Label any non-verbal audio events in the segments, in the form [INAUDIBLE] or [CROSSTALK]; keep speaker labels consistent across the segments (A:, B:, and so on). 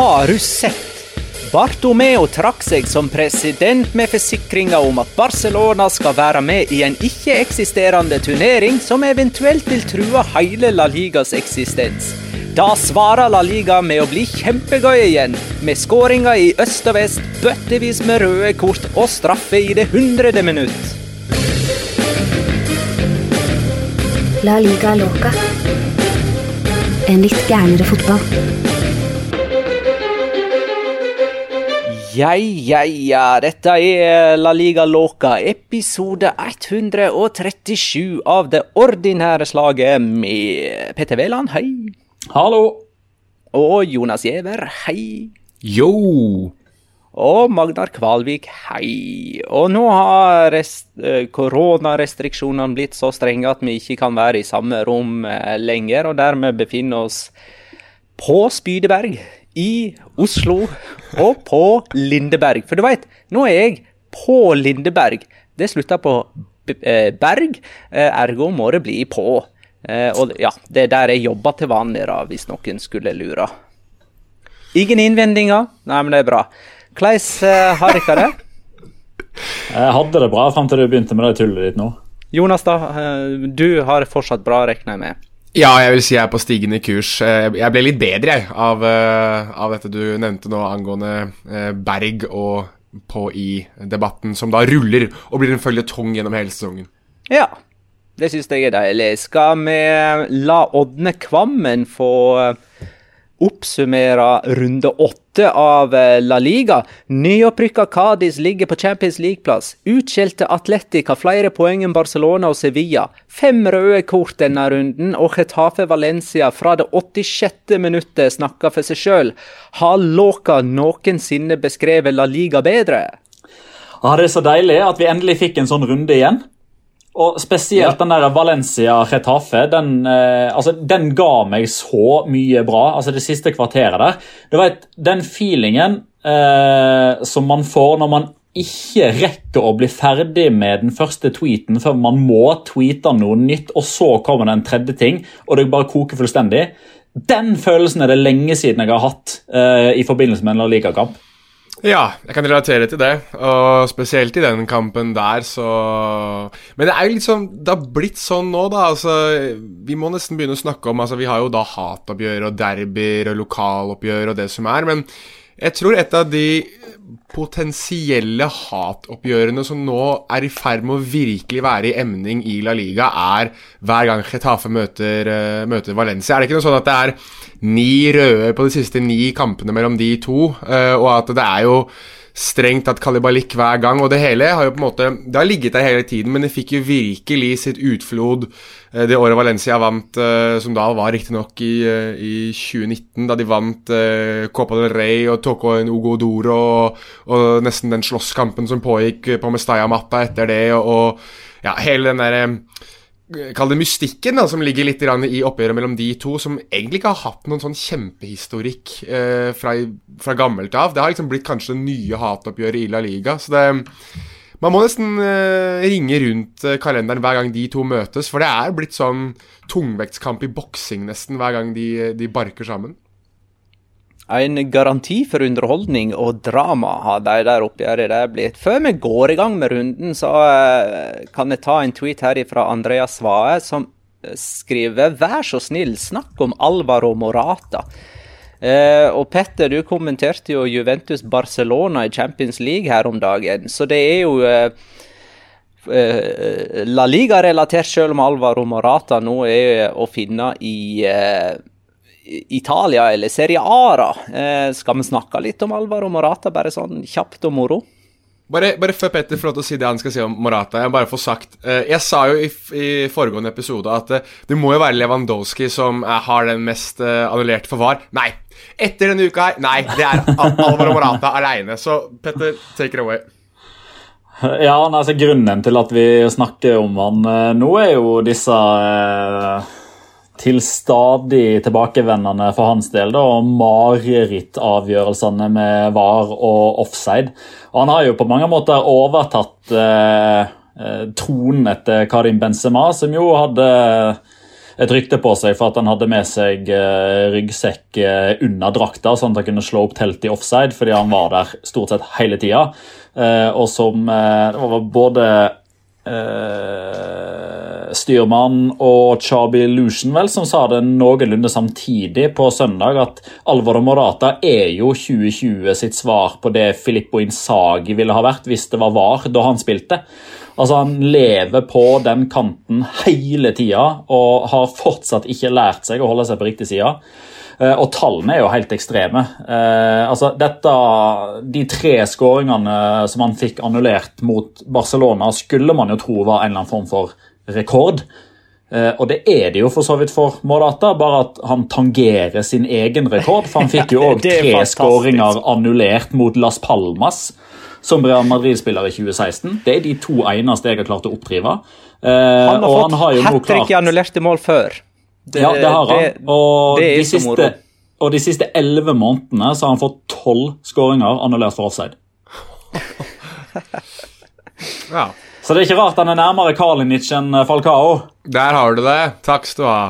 A: Har du sett? Bartomeo trakk seg som president med forsikringa om at Barcelona skal være med i en ikke-eksisterende turnering som eventuelt vil true hele La Ligas eksistens. Da svarer La Liga med å bli kjempegøy igjen, med skåringer i øst og vest, bøttevis med røde kort og straffe i det hundrede minutt.
B: La liga loca. En litt gærnere fotball.
A: Ja, ja, ja. Dette er La Liga Loca, episode 137 av det ordinære slaget med Petter Wæland, hei.
C: Hallo.
A: Og Jonas Giæver, hei.
D: Yo!
A: Og Magnar Kvalvik, hei. Og nå har eh, koronarestriksjonene blitt så strenge at vi ikke kan være i samme rom eh, lenger, og dermed befinner oss på Spydeberg i Oslo og på Lindeberg. For du veit, nå er jeg på Lindeberg. Det slutter på eh, berg, eh, ergo må det bli på. Eh, Og ja, det er der jeg jobber til vanlig, da, hvis noen skulle lure. Ingen innvendinger? Nei, men det er bra. Hvordan eh, har dere det? [LAUGHS]
C: Jeg hadde det bra fram til du begynte med det tullet ditt nå.
A: Jonas, da. Du har fortsatt bra, regner jeg med.
D: Ja, jeg vil si jeg er på stigende kurs. Eh, Jeg ble litt bedre av, eh, av dette du nevnte nå angående eh, Berg og på i-debatten, som da ruller og blir en føljetong gjennom hele sesongen.
A: Ja, det syns jeg er deilig. Skal vi la Ådne Kvammen få oppsummere runde åtte av eh, La Liga? Nyopprykka Cádiz ligger på Champions League-plass. Utskjelte Atletic har flere poeng enn Barcelona og Sevilla. Fem røde kort denne runden, og Getafe Valencia fra det 86. minuttet snakker for seg sjøl. Har Låka noensinne beskrevet La Liga bedre?
C: Ja, det er så deilig at vi endelig fikk en sånn runde igjen. Og spesielt
A: Ja.
C: den der Valencia-Retafe, den, eh, altså, den ga meg så mye bra. Altså det siste kvarteret der. Du vet, Den feelingen eh, som man får når man ikke rekker å bli ferdig med den første tweeten før man må tweete noe nytt, og så kommer det en tredje ting, og det bare koker fullstendig. Den følelsen er det lenge siden jeg har hatt eh, i forbindelse med en La Liga-kamp.
D: Ja, jeg kan relatere til det, og spesielt i den kampen der, så Men det er jo litt sånn Det har blitt sånn nå, da. Altså, vi må nesten begynne å snakke om Altså, vi har jo da hatoppgjør og derbyer og lokaloppgjør og det som er, men jeg tror et av de potensielle hatoppgjørene som nå er i ferd med å virkelig være i emning i La Liga, er hver gang Getafe møter, eh, møter Valencia. Er det ikke noe sånn at det er ni røde på de siste ni kampene mellom de to, eh, og at det er jo strengt tatt kalibalik hver gang, og det hele har jo på en måte Det har ligget der hele tiden, men det fikk jo virkelig sitt utflod eh, det året Valencia vant, eh, som da var riktignok i, eh, i 2019, da de vant Copa del Rey og Toko en Ugo Doro, og, og nesten den slåsskampen som pågikk på Mestalla-matta etter det, og, og ja, hele den derre Kall det mystikken da, som ligger litt i oppgjøret mellom de to, som egentlig ikke har hatt noen sånn kjempehistorikk eh, fra, fra gammelt av. Det har liksom blitt kanskje det nye hatoppgjøret i La Liga. Så det Man må nesten eh, ringe rundt eh, kalenderen hver gang de to møtes, for det er blitt sånn tungvektskamp i boksing nesten hver gang de, de barker sammen.
A: En garanti for underholdning og drama har de der oppgjøret der blitt. Før vi går i gang med runden, så eh, kan jeg ta en tweet her fra Andreas Svae, som eh, skriver Vær så snill, snakk om Alvaro Morata. Eh, og Petter, du kommenterte jo Juventus Barcelona i Champions League her om dagen, så det er jo eh, eh, La Liga-relatert, selv om Alvaro Morata nå er å finne i eh, Italia eller Serie A, da. Eh, skal vi snakke litt om Alvaro Morata, bare sånn kjapt og moro?
D: Bare, bare før Petter får lov til å si det han skal si om Morata, jeg bare få sagt eh, Jeg sa jo i, i foregående episode at eh, det må jo være Lewandowski som eh, har den mest annullerte for VAR. Nei! Etter denne uka her, nei, det er Al Alvaro Morata aleine. Så Petter, take it away.
C: Ja, nei, altså Grunnen til at vi snakker om han eh, nå, er jo disse eh, til stadig tilbakevendende for hans del da, og marerittavgjørelsene med VAR og offside. Og han har jo på mange måter overtatt eh, eh, tronen etter Karim Benzema, som jo hadde et rykte på seg for at han hadde med seg uh, ryggsekk uh, under drakta, sånn at han kunne slå opp telt i offside, fordi han var der stort sett hele tida. Og som det var både styrmann og Chabi Lucian vel, som sa det noenlunde samtidig på søndag, at Alvaro Morata er jo 2020 sitt svar på det Filippo Insagi ville ha vært hvis det var VAR da han spilte. Altså Han lever på den kanten hele tida og har fortsatt ikke lært seg å holde seg på riktig side. Eh, og tallene er jo helt ekstreme. Eh, altså dette, De tre skåringene som han fikk annullert mot Barcelona, skulle man jo tro var en eller annen form for rekord. Eh, og det er det jo for så vidt for Morata, bare at han tangerer sin egen rekord. For han [LAUGHS] fikk jo òg tre skåringer annullert mot Las Palmas som Real Madrid-spiller i 2016. Det er de to eneste jeg har klart å oppdrive.
A: Han har fått hat trick i annullerte mål før.
C: Det, ja, det har han. Og, det de siste, og de siste elleve månedene så har han fått tolv skåringer annullert for offside. [LAUGHS] ja. Så det er ikke rart han er nærmere Kalinic enn Falcao.
D: Der har du det. Takk skal du ha.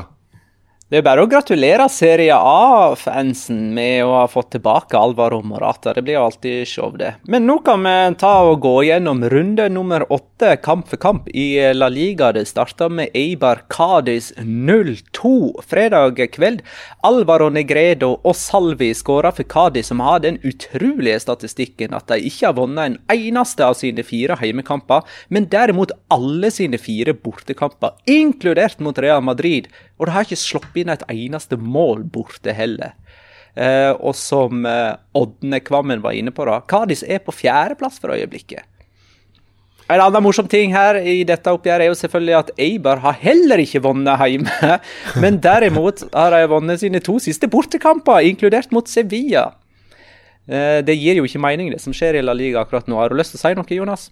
A: Det er bare å gratulere Serie A-fansen med å ha fått tilbake Alvaro Morata. Det blir jo alltid show, det. Men nå kan vi ta og gå gjennom runde nummer åtte, kamp for kamp, i La Liga. Det starta med Eibar Cádiz 0-2 fredag kveld. Alvaro Negredo og Salvi skåra for Cádiz, som har den utrolige statistikken at de ikke har vunnet en eneste av sine fire heimekamper, men derimot alle sine fire bortekamper, inkludert mot Real Madrid og det har ikke sluppet inn et eneste mål borte heller. Eh, og som eh, Ådne Kvammen var inne på, da, Kadis er på fjerdeplass for øyeblikket. En annen morsom ting her i dette oppgjøret er jo selvfølgelig at Eibar har heller ikke vunnet hjemme. [LAUGHS] Men derimot har de vunnet sine to siste bortekamper, inkludert mot Sevilla. Eh, det gir jo ikke mening, det som skjer i La Liga akkurat nå. Har du lyst til å si noe, Jonas?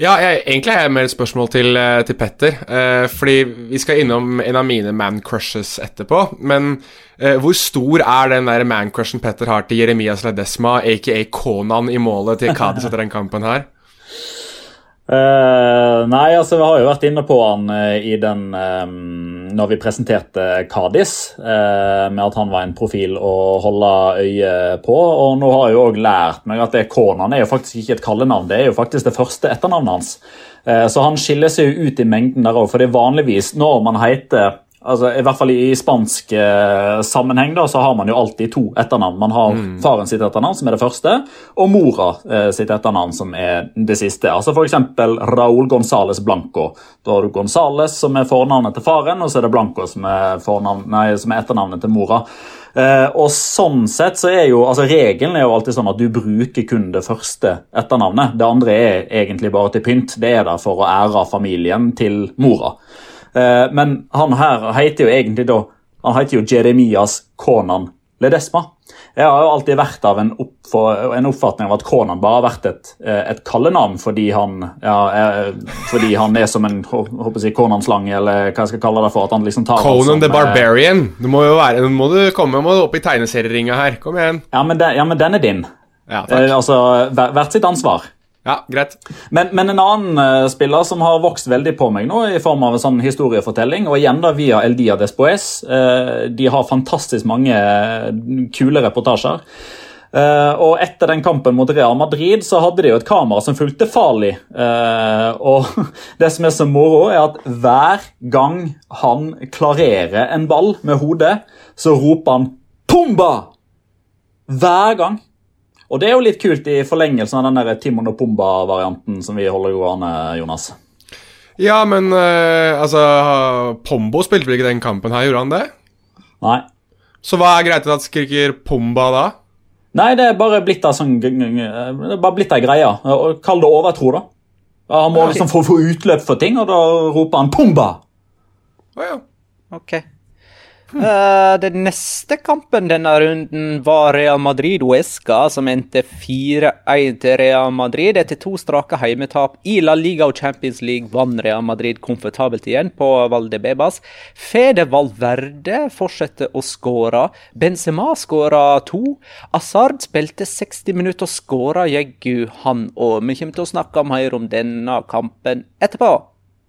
D: Ja, jeg, egentlig har jeg mer et spørsmål til, eh, til Petter. Eh, fordi vi skal innom en av mine man crushes etterpå. Men eh, hvor stor er den der man crushen Petter har til Jeremias Ledesma, aka Konan, i målet til Kadis etter den kampen her? [LAUGHS]
C: Uh, nei, altså vi har jo vært inne på han uh, i den um, Når vi presenterte Kadis, uh, med at han var en profil å holde øye på. Og nå har jeg jo òg lært meg at det Konan er jo faktisk ikke et kallenavn, det er jo faktisk det første etternavnet hans. så han skiller seg jo ut i mengden der òg, er vanligvis når man heter altså, I hvert fall i spansk eh, sammenheng da, så har man jo alltid to etternavn. Man har mm. faren sitt etternavn, som er det første, og mora eh, sitt etternavn, som er det siste. Altså F.eks. Raúl Gonzales Blanco. Da har du Gonzales, som er fornavnet til faren, og så er det Blanco, som er, nei, som er etternavnet til mora. Eh, og sånn sett så er jo, altså Regelen er jo alltid sånn at du bruker kun det første etternavnet. Det andre er egentlig bare til pynt. Det er der for å ære familien til mora. Eh, men han her heter jo egentlig da Han heter jo Jeremias Konan Ledesma. Jeg har jo alltid vært av en, oppfatning av at Konan bare har vært et, eh, et kallenavn fordi han, ja, er, fordi han er som en jeg, Konan-slange, eller hva jeg skal kalle det for. at han liksom tar
D: Conan the Barbarian. Du må jo være, må du komme må du opp i tegneserieringa her. Kom igjen.
C: Ja, men, den, ja, men den er din. Ja, takk. Eh, altså, Hvert sitt ansvar.
D: Ja, greit.
C: Men, men, en annen uh, spiller som har vokst veldig på meg nå, i form av en sånn historiefortelling, og igjen da via El Dia Despoes. Uh, de har fantastisk mange uh, kule reportasjer. og Etter den kampen mot Real Madrid så hadde de jo et kamera som fulgte farlig. og [LAUGHS] Det som er så moro, er at hver gang han klarerer en ball med hodet, så roper han 'Pumba!' Hver gang. Og det er jo litt kult i forlengelsen av den der Timon og Pumba-varianten som vi holder gående, Jonas.
D: Ja, men uh, altså Pombo spilte vel ikke den kampen her, gjorde han det?
C: Nei.
D: Så hva er greit at skriker Pumba da?
C: Nei, det er bare blitt ei sånn ei greie. Kall det overtro, da. Han må liksom få, få utløp for ting, og da roper han 'Pumba'.
D: Å oh, ja.
A: Ok. Uh, den neste kampen denne runden var Real Madrid-Uesca, som endte 4-1 til Real Madrid. Etter to strake heimetap i La Liga og Champions League vant Real Madrid komfortabelt igjen på Valdebebas. Fede Valverde fortsetter å skåre. Benzema skåra to. Asard spilte 60 minutter og skåra jaggu han òg. Vi kommer til å snakke mer om denne kampen etterpå.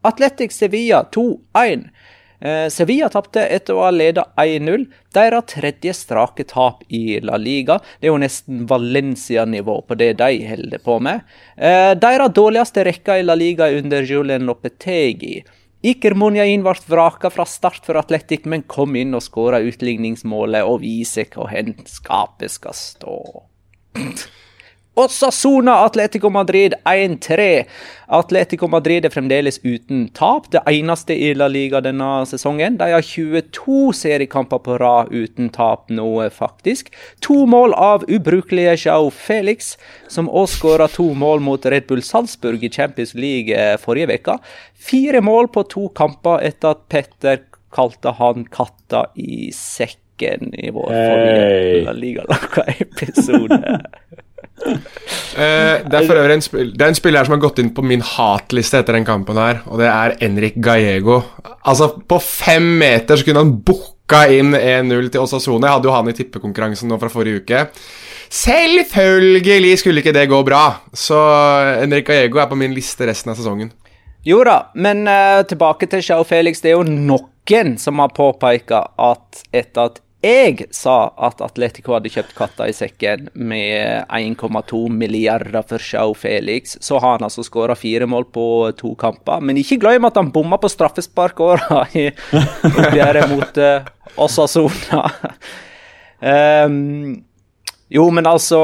A: Atletic Sevilla 2-1. Eh, Sevilla tapte etter å ha ledet 1-0. Deres tredje strake tap i La Liga. Det er jo nesten Valencia-nivå på det de holder på med. Eh, deres dårligste rekke i La Liga under Julian Lopetegi. Iker Monjain ble vraka fra start for Atletic, men kom inn og skåra utligningsmålet og viser hvor hen skapet skal stå. Osasona Atletico Madrid 1-3. Atletico Madrid er fremdeles uten tap, det eneste i La Liga denne sesongen. De har 22 seriekamper på rad uten tap nå, faktisk. To mål av ubrukelige Jao Felix, som også skåra to mål mot Red Bull Salzburg i Champions League eh, forrige uke. Fire mål på to kamper etter at Petter kalte han katta i sekken i vår forrige La Liga-episode.
D: Uh, [LAUGHS] det er for øvrig en, spil, det er en spiller som har gått inn på min hatliste etter den kampen her, og det er Enrik Gallego. Altså, på fem meter så kunne han booka inn 1-0 til Osasone. Jeg hadde jo han i tippekonkurransen nå fra forrige uke. Selvfølgelig skulle ikke det gå bra, så Enrik Gallego er på min liste resten av sesongen.
A: Jo da, men uh, tilbake til Sjau Felix. Det er jo noen som har påpeka at etter at jeg sa at Atletico hadde kjøpt katta i sekken med 1,2 milliarder for Sjau Felix. Så har han altså skåra fire mål på to kamper. Men ikke glem at han bomma på straffesparkåra i oppgjøret mot uh, Osasona. um, [LAUGHS] jo, men altså,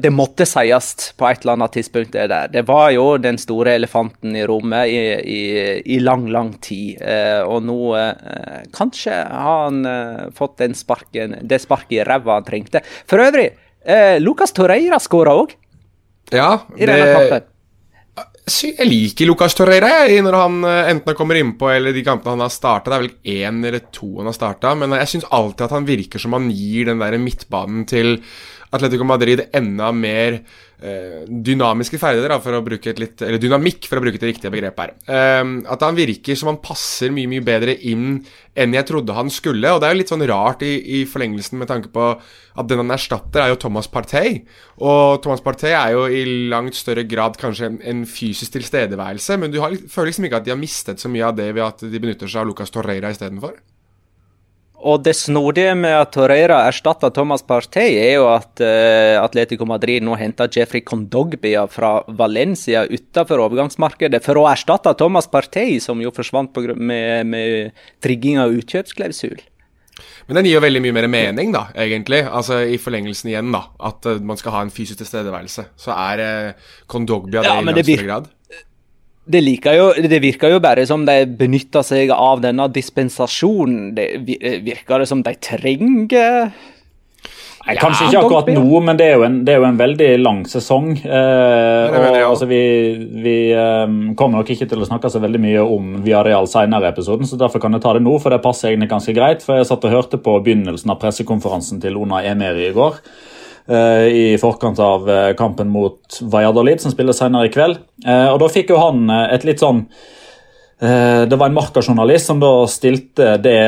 A: det måtte sies på et eller annet tidspunkt. Det der. Det var jo den store elefanten i rommet i, i, i lang, lang tid. Eh, og nå eh, Kanskje har han eh, fått den sparken, det sparket i ræva han trengte. For øvrig, eh, Lucas Torreira skåra òg.
D: Ja,
A: I denne kampen.
D: Jeg liker Lucas Torreira når han eh, enten kommer innpå eller de kampene han har starta. Det er vel én eller to han har starta, men jeg syns alltid at han virker som han gir den der midtbanen til Atletico Madrid enda mer eh, dynamiske ferdigheter, for å bruke et litt, eller dynamikk, for å bruke et riktige begrep her. Eh, at han virker som han passer mye mye bedre inn enn jeg trodde han skulle. Og det er jo litt sånn rart i, i forlengelsen med tanke på at den han erstatter, er jo Thomas Partey. Og Thomas Partey er jo i langt større grad kanskje en, en fysisk tilstedeværelse, men du har, føler liksom ikke at de har mistet så mye av det ved at de benytter seg av Lucas Torreira istedenfor?
A: Og det snodige med at Torreira erstatta Thomas Partey, er jo at uh, Atletico Madrid nå henter Jeffrey Condogbia fra Valencia utenfor overgangsmarkedet for å erstatte Thomas Partey, som jo forsvant med, med trigging av utkjøpsklausul.
D: Men den gir jo veldig mye mer mening, da, egentlig. Altså I forlengelsen igjen, da. At uh, man skal ha en fysisk tilstedeværelse. Så er uh, Kondogbia
A: ja,
D: det i langt større grad.
A: Det, jo, det, virker jo bare som de benytter seg av denne dispensasjonen. Det virker det som de trenger
C: Nei, Kanskje ikke akkurat nå, men det er jo en, er jo en veldig lang sesong. Eh, og, altså, vi, vi um, kommer nok ikke til å snakke så veldig mye om Viareal senere i episoden, så derfor kan jeg ta det nå, for det passer egentlig ganske greit. For jeg satt og hørte på begynnelsen av pressekonferansen til Ona Emeri i går. Eh, i forkant av eh, kampen mot Valladolid, som spiller senere i kveld. Eh, og Da fikk jo han et litt sånn det var en Marca-journalist som da stilte det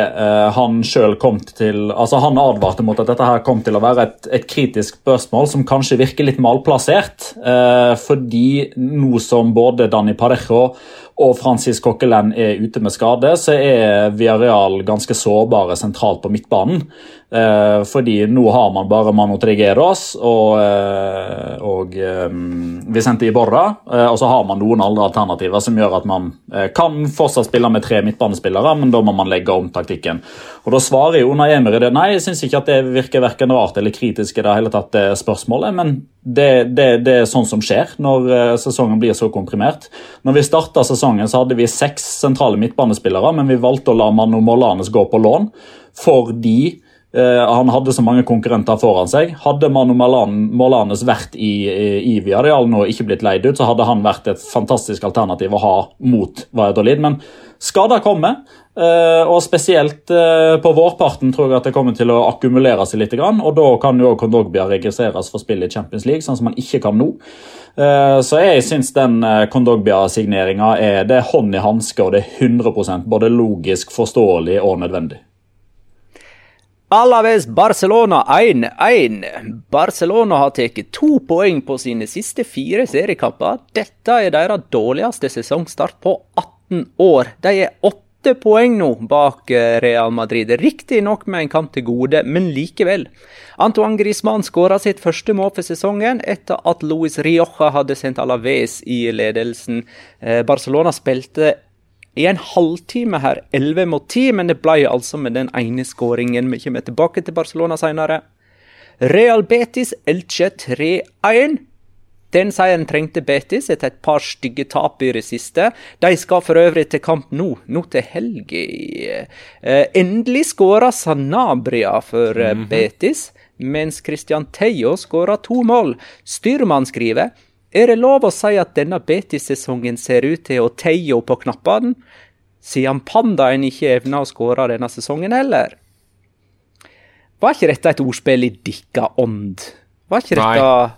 C: han sjøl kom til altså Han advarte mot at dette her kom til å være et, et kritisk spørsmål som kanskje virker litt malplassert. fordi nå som både Danny Parejo og Francis Coquelin er ute med skade, så er Villarreal ganske sårbare sentralt på midtbanen. Eh, fordi nå har man bare Mano Trigueros og, eh, og eh, Vicente Iborra. Eh, og så har man noen andre alternativer som gjør at man eh, kan fortsatt spille med tre midtbanespillere, men da må man legge om taktikken. Og Da svarer jo Una Emery det nei, jeg syns ikke at det virker verken rart eller kritisk i det hele tatt, spørsmålet. men det, det, det, er sånn som skjer når uh, sesongen blir så komprimert. Når vi starta sesongen, så hadde vi seks sentrale midtbanespillere, men vi valgte å la Manu Molanes gå på lån fordi han hadde så mange konkurrenter foran seg. Hadde Manu Molanes vært i, i, Viadial og ikke blitt leid ut, så hadde han vært et fantastisk alternativ å ha mot Valladolid. Men skader kommer. Uh, og Spesielt uh, på vårparten tror jeg at det kommer til å akkumulere seg litt. og Da kan jo Kondogbia registreres for spill i Champions League, sånn som han ikke kan nå. Så jeg syns den Kondogbia-signeringa er det hånd i hanske, og det er 100% både logisk, forståelig og nødvendig.
A: Alaves Barcelona 1-1. Barcelona har tatt to poeng på sine siste fire seriekamper. Dette er deres dårligste sesongstart på 18 år. De er åtte poeng nå bak eh, Real Madrid. Riktignok med en kamp til gode, men likevel. Antoine Griezmann skåra sitt første mål for sesongen etter at Luis Rioja hadde sendt Alaves i ledelsen. Eh, Barcelona spilte i en halvtime her, 11 mot 10, men det ble altså med den ene skåringen. Vi kommer tilbake til Barcelona senere. Real Betis Elche 3-1. Den seieren trengte Betis etter et par stygge tap i det siste. De skal for øvrig til kamp nå, nå til helga. Eh, endelig skåra Sanabria for mm -hmm. Betis, mens Christian Teio skåra to mål. Styrmann skriver er det lov å si at denne Betis-sesongen ser ut til å Teio på knappene, siden Pandaen ikke evna å skåre denne sesongen heller? Var ikke dette et ordspill i dikka ånd? Var ikke dette Nei.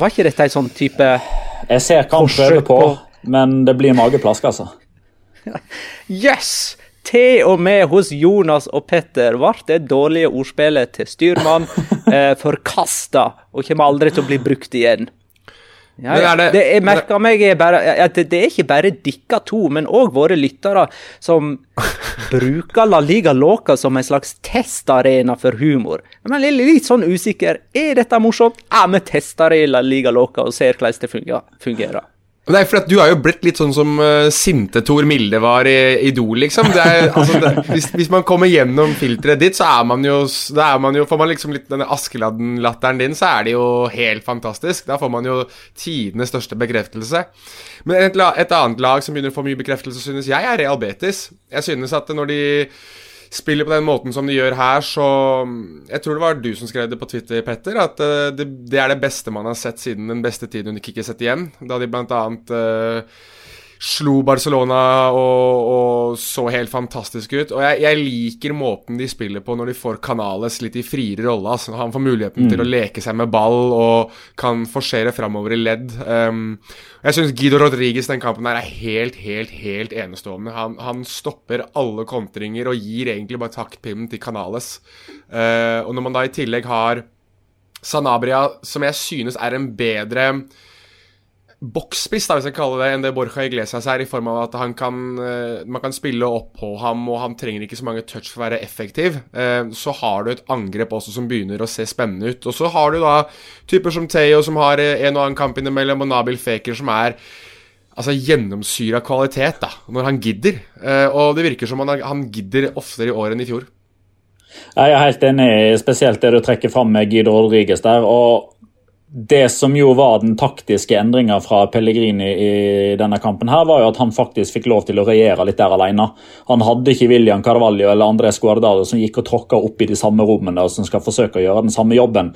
A: Var ikke dette en sånn type
C: Jeg ser hva han prøver på, men det blir mageplask, altså. [LAUGHS]
A: Yes! Til og med hos Jonas og Petter ble det dårlige ordspillet til styrmann [LAUGHS] eh, forkasta og kommer aldri til å bli brukt igjen. Ja, ja. Det, det, jeg merker meg bare, at det, er ikke bare dere to, men òg våre lyttere som [LAUGHS] bruker La Liga Loca som en slags testarena for humor. Men jeg er litt sånn usikker. Er dette morsomt? Ja, vi tester i La Liga Loca og ser hvordan det fungerer.
D: Nei, for Du har jo blitt litt sånn som uh, Sinte-Tor Milde var i Idol, liksom. Er, altså, det, hvis, hvis, man kommer gjennom filteret ditt, så er man jo, da er man jo Får man liksom litt denne Askeladden-latteren din, så er det jo helt fantastisk. Da får man jo tidenes største bekreftelse. Men et, et annet lag som begynner å få mye bekreftelse, synes jeg, er Real Betis. Jeg synes at når de spiller på den måten som de gjør her, så Jeg tror det var du som skrev det på Twitter, Petter, at uh, det, det, er det beste man har sett siden den beste tiden under sett igjen. Da de blant annet uh, slo Barcelona og, og, så helt fantastisk ut. Og jeg, jeg, liker måten de spiller på når de får Canales litt i friere rolle. Altså. Han får muligheten mm. til å leke seg med ball og kan forsere framover i ledd. Um, jeg syns Guido Rodriguez den kampen der er helt, helt, helt enestående. Han, han stopper alle kontringer og gir egentlig bare taktpinnen til Canales. Uh, og når man da i tillegg har Sanabria, som jeg synes er en bedre boksspiss, da, hvis jeg kaller det, enn det Borja Iglesias er, i form av at han kan, uh, man kan spille opp på ham, og han trenger ikke så mange touch for å være effektiv. Uh, så har du et angrep også som begynner å se spennende ut. Og så har du da typer som Theo, som har uh, en og annen kamp innimellom, og Nabil Feker, som er altså gjennomsyra kvalitet, da, når han gidder. og det virker som han, han gidder oftere i år enn i fjor.
C: Jeg er helt enig, spesielt det du trekker fram med Guido Rodriguez der. og det som jo var den taktiske endringa fra Pellegrini i denne kampen, her var jo at han faktisk fikk lov til å regjere litt der alene. Han hadde ikke William Carvalho eller André Guardado som gikk og tråkka opp i de samme rommene og som skal forsøke å gjøre den samme jobben.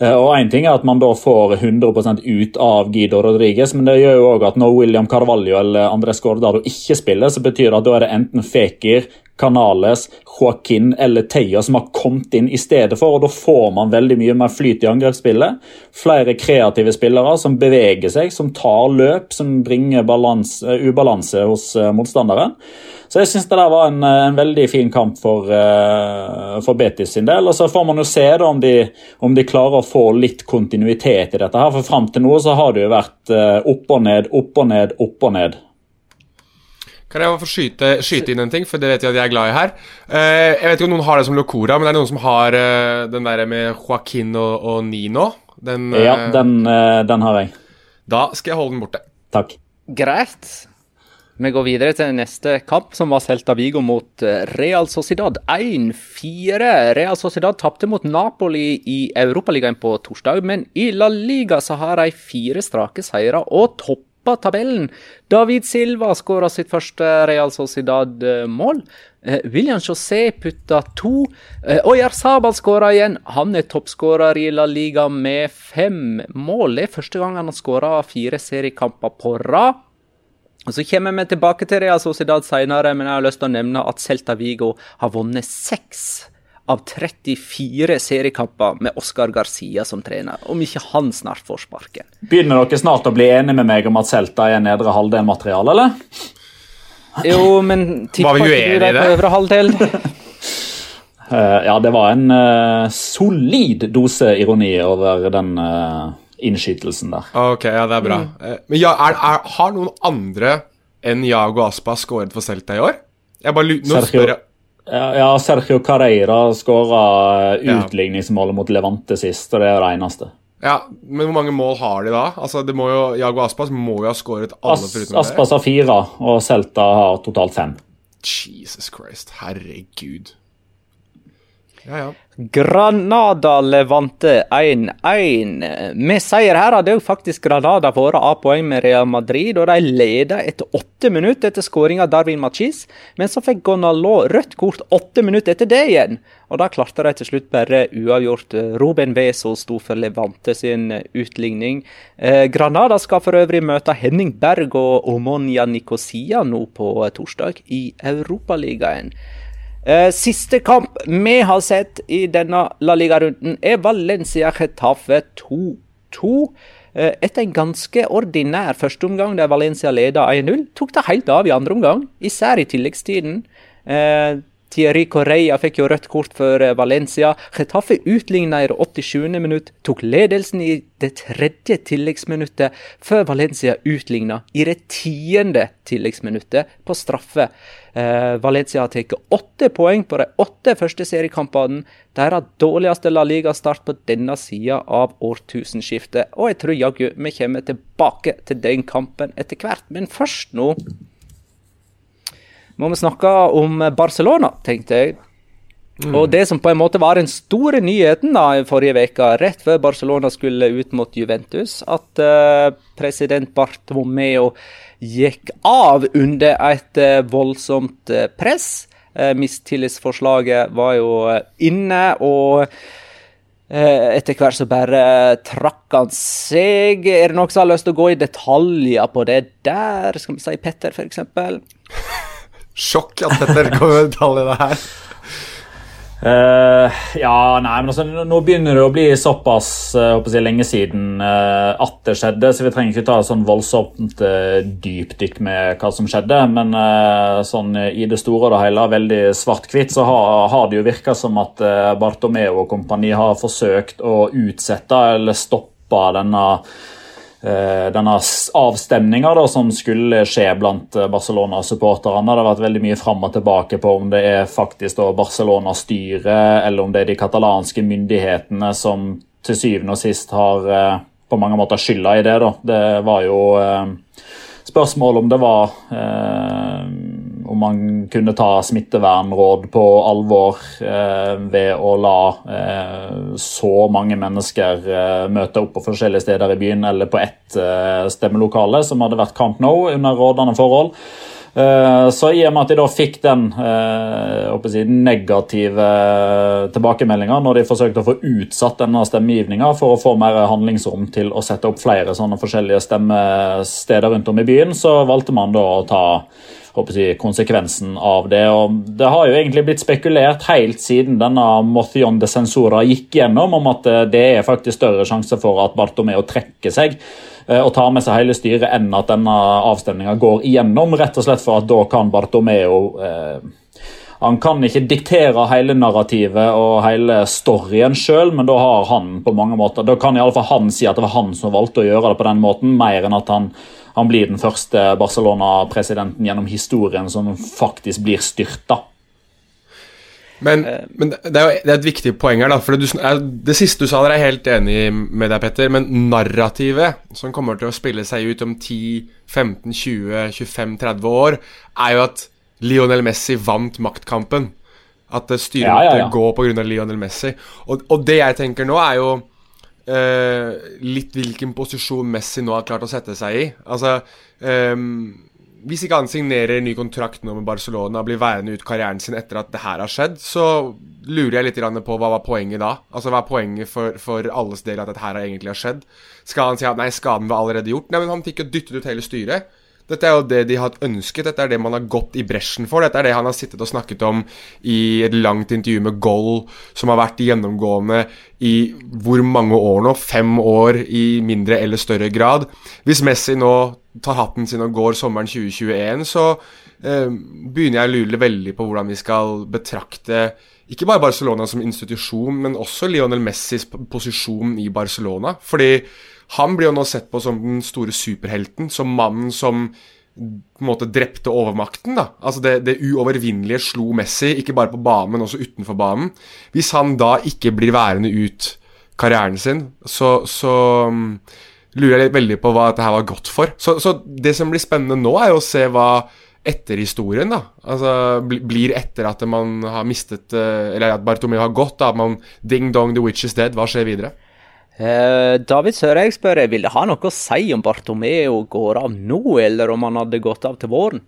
C: Eh, og Én ting er at man da får 100% ut av Guido Rodriguez, men det gjør jo òg at når William Carvalho eller André Guardado ikke spiller, så betyr det at da er det enten Fekir, Canales, Joaquin eller Teia som har kommet inn i stedet for. og Da får man veldig mye mer flyt i angrepsspillet. Flere kreative spillere som beveger seg, som tar løp, som bringer balans, uh, ubalanse hos uh, motstanderen. Så jeg syns det der var en, eh, en, veldig fin kamp for, for, Betis sin del. og Så får man jo se da om de, om de klarer å få litt kontinuitet i dette. her, For fram til nå så har det jo vært opp og ned, opp og ned, opp og ned.
D: Kan jeg få skyte, skyte, inn en ting, for det vet jeg at jeg er glad i her. Uh, jeg vet ikke om noen har det som Locora, men det er noen som har uh, den der med Joaquin og, og Nino.
C: Den, uh, ja, den, den, har jeg.
D: Da skal jeg holde den borte.
C: Takk.
A: Greit. Vi går videre til neste kamp, som var Celta Vigo mot Real Sociedad. 1-4. Real Sociedad tapte mot Napoli i Europaligaen på torsdag, men i La Liga så har de fire strake seire og topp toppa tabellen. David Silva skåra sitt første Real Sociedad-mål. Eh, William José putta to. Og Jarzabal skåra igjen. Han er toppskårer i La Liga med fem mål. Det er første gang han har skåra fire seriekamper på rad. Og Så kommer vi tilbake til Real Sociedad senere, men jeg har lyst til å nevne at Celta Vigo har vunnet seks av 34 seriekamper med Oscar Garcia som trener, om ikke han snart får sparken.
C: Begynner dere snart å bli enige med meg om at Celta er nedre halvdel-materiale, eller?
A: Jo, men tipper ikke du deg på øvre halvdel?
C: uh, ja, det var en uh, solid dose ironi over den uh, innskytelsen der.
D: Ok, ja, det er bra. Mm. men ja, er, er, har noen andre enn Jago Aspa skåret for Celta i år? Jeg bare lurer, Nå
C: Sergio-
D: spør jeg
C: Ja, Sergio Carreira skåra utligningsmålet mot Levante sist, og det er det eneste.
D: Ja, Men hvor mange mål har de da? Altså, det må jo, Jago Aspas må jo ha skåret alle
C: As
D: foruten
C: Aspas har fire, og Celta har totalt fem.
D: Jesus Christ. Herregud. Ja, ja.
A: Granada Levante 1-1. Med seier her hadde jo faktisk Granada vært av poeng med Real Madrid, og de leda etter åtte minutter etter skåringa av Darwin Machis. Men så fikk Gonalo rødt kort åtte minutter etter det igjen. Og da klarte de til slutt bare uavgjort. Ruben Veso sto for Levante sin utligning. Eh, Granada skal for øvrig møte Henning Berg og Omonia Nicosia nå på torsdag i Europaligaen. Eh, siste kamp vi har sett i denne La Liga-runden, er Valencia Getafe 2-2. Eh, etter en ganske ordinær førsteomgang der Valencia leda 1-0, tok det helt av i andre omgang, især i tilleggstiden. Thierry Correia fikk jo rødt kort for eh, Valencia. Getafe utligna i det 87. minutt, tok ledelsen i det tredje tilleggsminuttet, før Valencia utligna i det tiende tilleggsminuttet på straffe. Eh, Valencia har tatt åtte poeng på de åtte første seriekampene. Deres dårligste La Liga-start på denne sida av årtusenskiftet. Og jeg tror jaggu vi kommer tilbake til den kampen etter hvert. Men først nå må vi snakke om Barcelona, tenkte jeg. Og det som på en måte var den store nyheten da i forrige uke, rett før Barcelona skulle ut mot Juventus, at uh, president Bartomeo gikk av under et uh, voldsomt uh, press. Mistillitsforslaget var jo inne, og etter hvert så bare trakk han seg. Er det noen som har lyst til å gå i detaljer på det der? Skal vi si Petter, f.eks.?
D: Sjokk at Petter kommer med detaljene her.
C: Uh, ja, nei, men altså, nå- begynner det å bli såpass uh, jeg, lenge siden uh, at det skjedde, så vi trenger ikke ta et sånn voldsomt uh, dypdykk med hva som skjedde. Men sånn i det store og det hele, veldig svart-hvitt, så har, har det jo virka som at Bartomeo og kompani har forsøkt å utsette eller stoppe denne denne s- avstemninga som skulle skje blant eh, Barcelona-supporterne. Det har vært veldig mye fram og tilbake på om det er faktisk Barcelona-styret eller om det er de katalanske myndighetene som til syvende og sist har eh, på mange måter skylda i det. da. Det var jo eh, spørsmål om det var eh, om man kunne ta smittevernråd på alvor eh, ved å la eh, så mange mennesker eh, møte opp på forskjellige steder i byen eller på ett stemmelokale, som hadde vært Camp Nou under rådende forhold. Så i og med at de da fikk den si, negative tilbakemeldinga når de forsøkte å få utsatt denne stemmegivninga for å få mer handlingsrom til å sette opp flere sånne forskjellige stemmesteder rundt om i byen, så valgte man da å ta jeg, si, konsekvensen av det. og Det har jo egentlig blitt spekulert helt siden denne Motion de Censura gikk gjennom, om at eh, det er faktisk større sjanse for at Bartomeo trekker seg eh, og tar med seg hele styret enn at denne avstemninga går igjennom, rett og slett for at da kan Bartomeo eh, han kan ikke diktere hele narrativet og hele storyen sjøl, men da har han på mange måter, da kan i alle fall han si at det var han som valgte å gjøre det på den måten, mer enn at han, han blir den første Barcelona-presidenten gjennom historien som faktisk blir styrta.
D: Men, men det, er jo, det er et viktig poeng her, da. For det, du, er- det siste du sa der, er jeg helt enig med deg, Petter. Men narrativet som kommer til å spille seg ut om 10, 15, 20, 25, 30 år, er jo at Lionel Messi vant maktkampen. At det måtte
C: Ja, ja, ja.
D: gå pga. Lionel Messi. Og, og det jeg tenker nå, er jo eh, litt hvilken posisjon Messi nå har klart å sette seg i. Altså ehm, Hvis ikke han signerer ny kontrakt nå med Barcelona og blir værende ut karrieren sin etter at det her har skjedd, så lurer jeg litt på hva var poenget da? Altså Hva er poenget for, for alles del at dette her egentlig har skjedd? Skal han si at nei, skaden var allerede gjort? Nei, men han fikk jo dyttet ut hele styret. Dette er jo det de har ønsket, dette er det man har gått i bresjen for. Dette er det han har sittet og snakket om i et langt intervju med Goll, som har vært gjennomgående i hvor mange år nå? Fem år i mindre eller større grad. Hvis Messi nå tar hatten sin og går sommeren 2021, så eh, begynner jeg å lure veldig på hvordan vi skal betrakte ikke bare Barcelona som institusjon, men også Lionel Messis posisjon i Barcelona. Fordi han blir jo nå sett på som den store superhelten, som mannen som på en måte drepte overmakten. da Altså Det, det uovervinnelige slo Messi, ikke bare på banen, men også utenfor banen. Hvis han da ikke blir værende ut karrieren sin, så, så um, lurer jeg veldig på hva dette her var godt for. Så, så, det som blir spennende nå, er jo å se hva etterhistorien, da. Altså blir etter at man har mistet uh, Eller at Bartomeu har gått, da. At man ding dong, the witch is dead. Hva skjer videre?
A: Eh, David Søreg spør vil det ha noe å si om Bartomeo går av nå, eller om han hadde gått av til våren?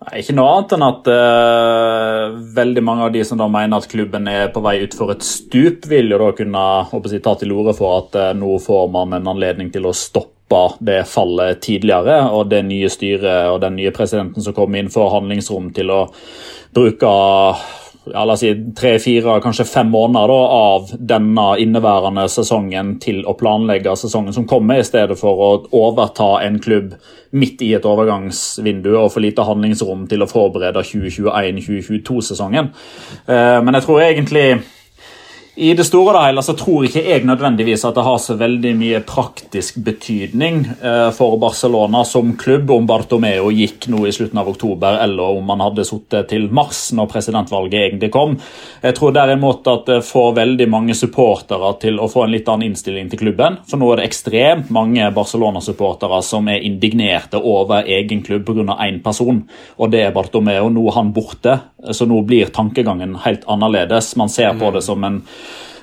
C: Nei, Ikke noe annet enn at uh, veldig mange av de som da mener at klubben er på vei utfor et stup, vil jo da kunne jeg, ta til orde for at uh, nå får man en anledning til å stoppe det fallet tidligere. Og det nye styret og den nye presidenten som kommer inn, får handlingsrom til å bruke ja, la oss si, tre-fire, kanskje fem måneder da, av denne inneværende sesongen til å planlegge sesongen som kommer, i stedet for å overta en klubb midt i et overgangsvindu og få lite handlingsrom til å forberede 2021-2022-sesongen. Eh, men jeg tror egentlig i det store og hele så tror ikke jeg nødvendigvis at det har så veldig mye praktisk betydning eh, for Barcelona som klubb om Bartomeo gikk nå i slutten av oktober, eller om han hadde sittet til mars når presidentvalget egentlig kom. Jeg tror derimot at det får veldig mange supportere til å få en litt annen innstilling til klubben. For nå er det ekstremt mange Barcelona-supportere som er indignerte over egen klubb pga. én person, og det er Bartomeo. Nå er han borte, så nå blir tankegangen helt annerledes. Man ser på det som en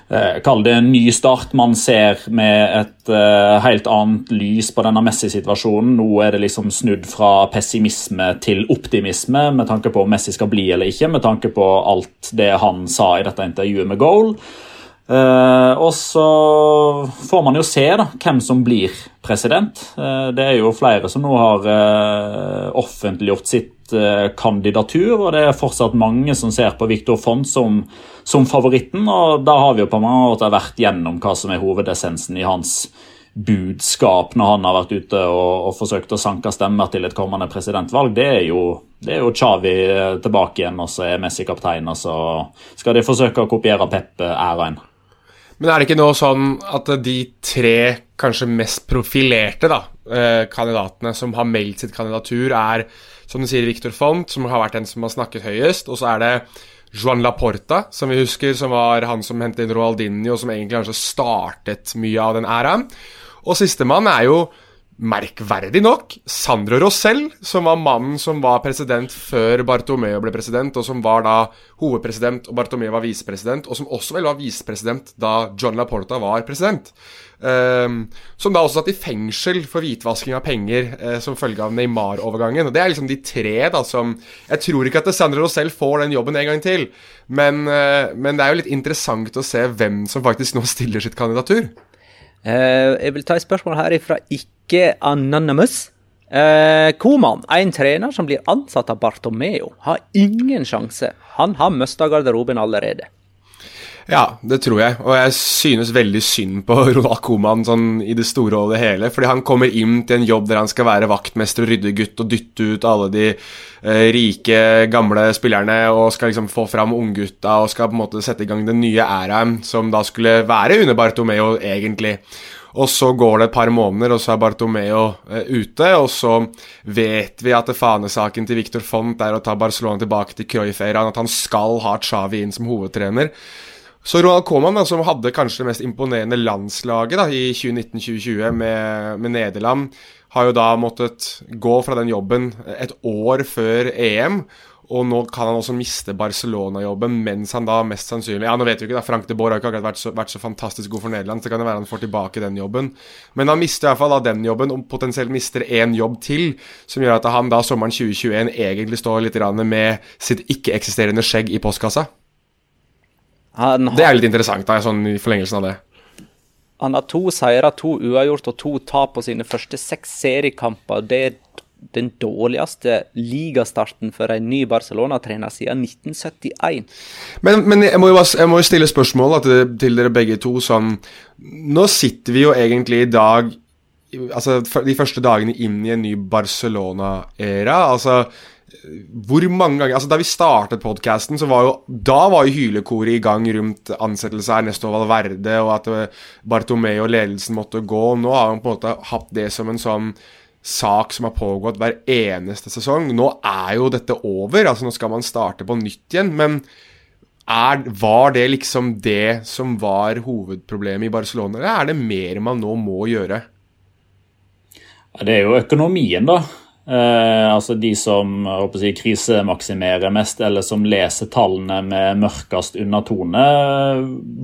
C: Kall det en ny start. Man ser med et uh, helt annet lys på denne Messi-situasjonen. Nå er det liksom snudd fra pessimisme til optimisme med tanke på om Messi skal bli eller ikke, med tanke på alt det han sa i dette intervjuet med Goal. Uh, og så får man jo se da, hvem som blir president. Uh, det er jo flere som nå har uh, offentliggjort sitt kandidatur, og det er fortsatt mange som ser på Victor Font som, som, favoritten. og Da har vi jo på mange måter vært gjennom hva som er hovedessensen i hans budskap når han har vært ute og, og forsøkt å sanke stemmer til et kommende presidentvalg. Det er jo, det er jo Chavi tilbake igjen, og så er Messi kaptein, og så skal de forsøke å kopiere Pep æraen.
D: Men er det ikke nå sånn at de tre kanskje mest profilerte da, eh, kandidatene som har meldt sitt kandidatur, er som du sier Victor Font, som har vært den som har snakket høyest, og så er det Joan Laporta, som vi husker, som var han som hentet inn Roaldinho, som egentlig kanskje startet mye av den æraen. Og sistemann er jo merkverdig nok, Sandro Rosell, som var mannen som var president før Bartomeo ble president, og som var da hovedpresident og Bartomeo var visepresident, og som også vel var visepresident da John Laporta var president. Um, som da også satt i fengsel for hvitvasking av penger uh, som følge av Neymar-overgangen. Og Det er liksom de tre da som Jeg tror ikke at Sandro Rosell får den jobben en gang til, men, uh, men det er jo litt interessant å se hvem som faktisk nå stiller sitt kandidatur.
A: Uh, jeg vil ta et spørsmål her ifra ikke ikke Anonymous. Eh, Koman, en trener som blir ansatt av Bartomeo, har ingen sjanse. Han har mista garderoben allerede.
D: Ja, det tror jeg, og jeg synes veldig synd på [LAUGHS] Ronald Koman sånn i det store og det hele. Fordi han kommer inn til en jobb der han skal være vaktmester og ryddegutt og dytte ut alle de eh, rike, gamle spillerne og skal liksom få fram unggutta og skal på en måte sette i gang den nye æraen som da skulle være under Bartomeo, egentlig. Og så går det et par måneder, og så er Bartomeo eh, ute. Og så vet vi at fanesaken til Victor Font er å ta Barcelona tilbake til Cruyff-æraen. At han skal ha Xavi inn som hovedtrener. Så Ronald Coman, da, som hadde kanskje det mest imponerende landslaget da, i 2019-2020 med, med Nederland, har jo da måttet gå fra den jobben et år før EM. Og nå kan han også miste Barcelona-jobben mens han da mest sannsynlig Ja, nå vet vi ikke, da, Frank de Boer har ikke akkurat vært så, vært så, fantastisk god for Nederland, så det kan det være han får tilbake den jobben. Men han mister i hvert fall da den jobben, og potensielt mister én jobb til, som gjør at han da sommeren 2021 egentlig står litt med sitt ikke-eksisterende skjegg i postkassa. Har... Det er litt interessant, da, sånn i forlengelsen av det.
A: Han har to seire, to uavgjort og to tap på sine første seks seriekamper. Det den dårligste ligastarten for en ny Barcelona-trener siden 1971.
D: Men, men jeg, må jo, jeg, må jo, stille spørsmål til, til, dere begge to. Sånn, nå sitter vi jo egentlig i dag Altså de første dagene inn i en ny Barcelona-æra. Altså hvor mange ganger Altså Da vi startet podkasten, Da var jo hylekoret i gang rundt ansettelse av Ernesto Valverde, og at Bartomeo og ledelsen måtte gå. Nå har han på en måte hatt det som en sånn sak som har pågått hver eneste sesong. Nå er jo dette over, altså nå skal man starte på nytt igjen. Men er, var det liksom det som var hovedproblemet i Barcelona, eller er det mer man nå må gjøre?
C: Det er jo økonomien, da. Eh, altså De som si, krisemaksimerer mest, eller som leser tallene med mørkest undertone,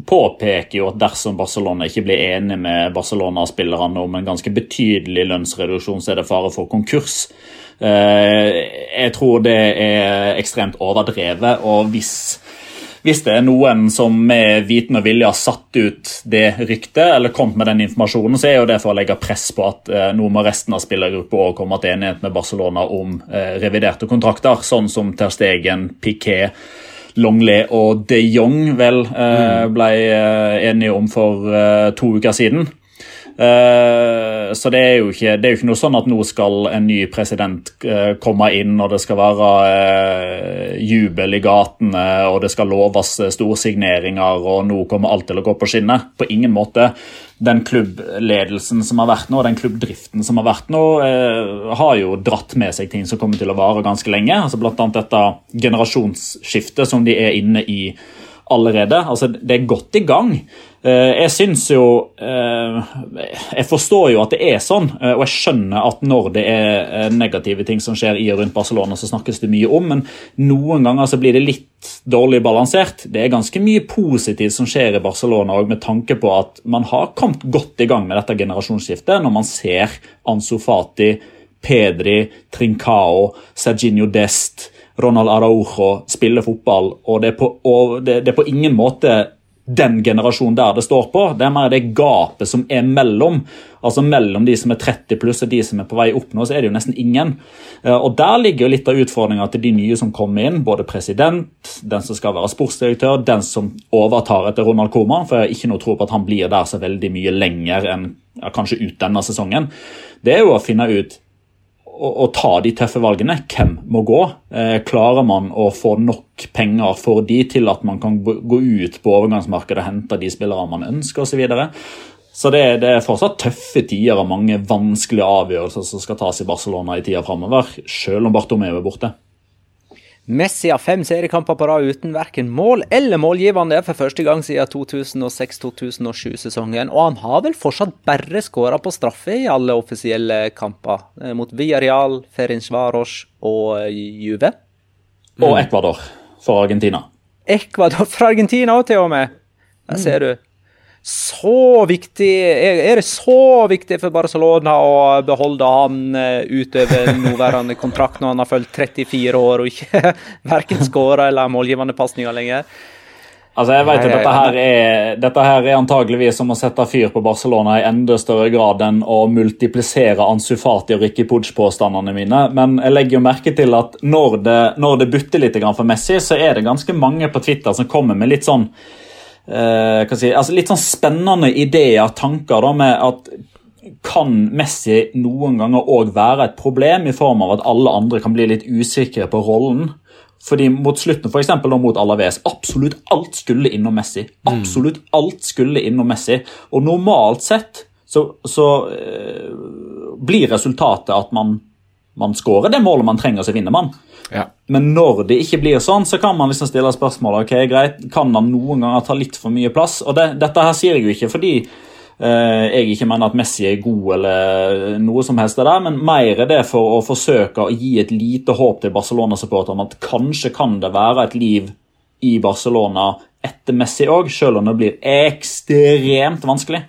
C: påpeker jo at dersom Barcelona ikke blir enig med Barcelona-spillerne om en ganske betydelig lønnsreduksjon, så er det fare for konkurs. Eh, jeg tror det er ekstremt overdrevet. og hvis hvis det er noen som med viten og vilje har satt ut det ryktet, eller kommet med den informasjonen, så er jo det for å legge press på at eh, nå må resten av spillergruppa komme til enighet med Barcelona om eh, reviderte kontrakter, sånn som Ter Stegen, Piquet, Longley og de Jong vel eh, ble eh, enige om for eh, to uker siden. Uh, så det er, jo ikke, det er jo ikke noe sånn at nå skal en ny president uh, komme inn, og det skal være uh, jubel i gatene, og det skal loves storsigneringer, og nå kommer alt til å gå på skinner. På ingen måte. Den klubbledelsen som har vært nå, den klubbdriften som har vært nå, har jo dratt med seg ting som kommer til å vare ganske lenge. altså annet dette generasjonsskiftet som de er inne i allerede. Altså, det er godt i gang. Eh, jeg syns jo eh, Jeg forstår jo at det er sånn, eh, og jeg skjønner at når det er negative ting som skjer i og rundt Barcelona, så snakkes det mye om, men noen ganger så blir det litt dårlig balansert. Det er ganske mye positivt som skjer i Barcelona, òg, med tanke på at man har kommet godt i gang med dette generasjonsskiftet, når man ser Ansu Fati, Pedri, Trincao, Serginio Dest Ronald Araujo spiller fotball, og det er på, det, det er på ingen måte den generasjonen der det står på. Det er mer det gapet som er mellom. Altså Mellom de som er 30 pluss og de som er på vei opp nå, så er det jo nesten ingen. Eh, og Der ligger jo litt av utfordringa til de nye som kommer inn. Både president, den som skal være sportsdirektør, den som overtar etter Ronald Koman. For jeg har ikke noe tro på at han blir der så veldig mye lenger enn kanskje ut denne sesongen. Det er jo å finne ut å, å, ta de tøffe valgene. Hvem må gå? Eh, klarer man å få nok penger for de til at man kan gå ut på overgangsmarkedet og hente de spillerne man ønsker osv.? Så, videre. så det, det, er fortsatt tøffe tider og mange vanskelige avgjørelser som skal tas i Barcelona i tida framover, selv om Bartomeu er borte.
A: Messi har fem seriekamper på rad uten verken mål eller målgivende for første gang siden 2006-2007-sesongen. Og han har vel fortsatt bare skåra på straffe i alle offisielle kamper. Eh, mot Villarreal, Ferencvaros og eh, Juve.
C: Og Ecuador for Argentina.
A: Ecuador fra Argentina òg, til og med. Der ser du så viktig Er det så viktig for Barcelona å beholde han eh, utover [LAUGHS] nåværende kontrakt når han har fulgt 34 år og ikke [LAUGHS] verken skåra eller målgivende pasninger lenger?
C: Altså jeg vet at dette her, er, dette her er antageligvis som å sette fyr på Barcelona i enda større grad enn å multiplisere Ansu Fati og Ricky Pudge-påstandene mine. Men jeg legger jo merke til at når det, når det butter litt for Messi, så er det ganske mange på Twitter som kommer med litt sånn eh, si, altså litt sånn spennende ideer, tanker, da, med at kan Messi noen ganger òg være et problem, i form av at alle andre kan bli litt usikre på rollen? Fordi Mot slutten, for eksempel, mot Alaves, absolutt alt skulle innom Messi. Absolutt alt skulle innom Messi. Og normalt sett så, så eh, blir resultatet at man, man skårer det målet man trenger, så vinner man.
D: Ja.
C: Men når det ikke blir sånn, så kan man liksom stille spørsmål ok, greit, kan han noen ganger ta litt for mye plass. Og det, Dette her sier jeg jo ikke fordi eh, jeg ikke mener at Messi er god, eller noe som helst, det der, men mer er det for å forsøke å gi et lite håp til Barcelona-supporterne at kanskje kan det være et liv i Barcelona etter Messi òg, selv om det blir ekstremt vanskelig.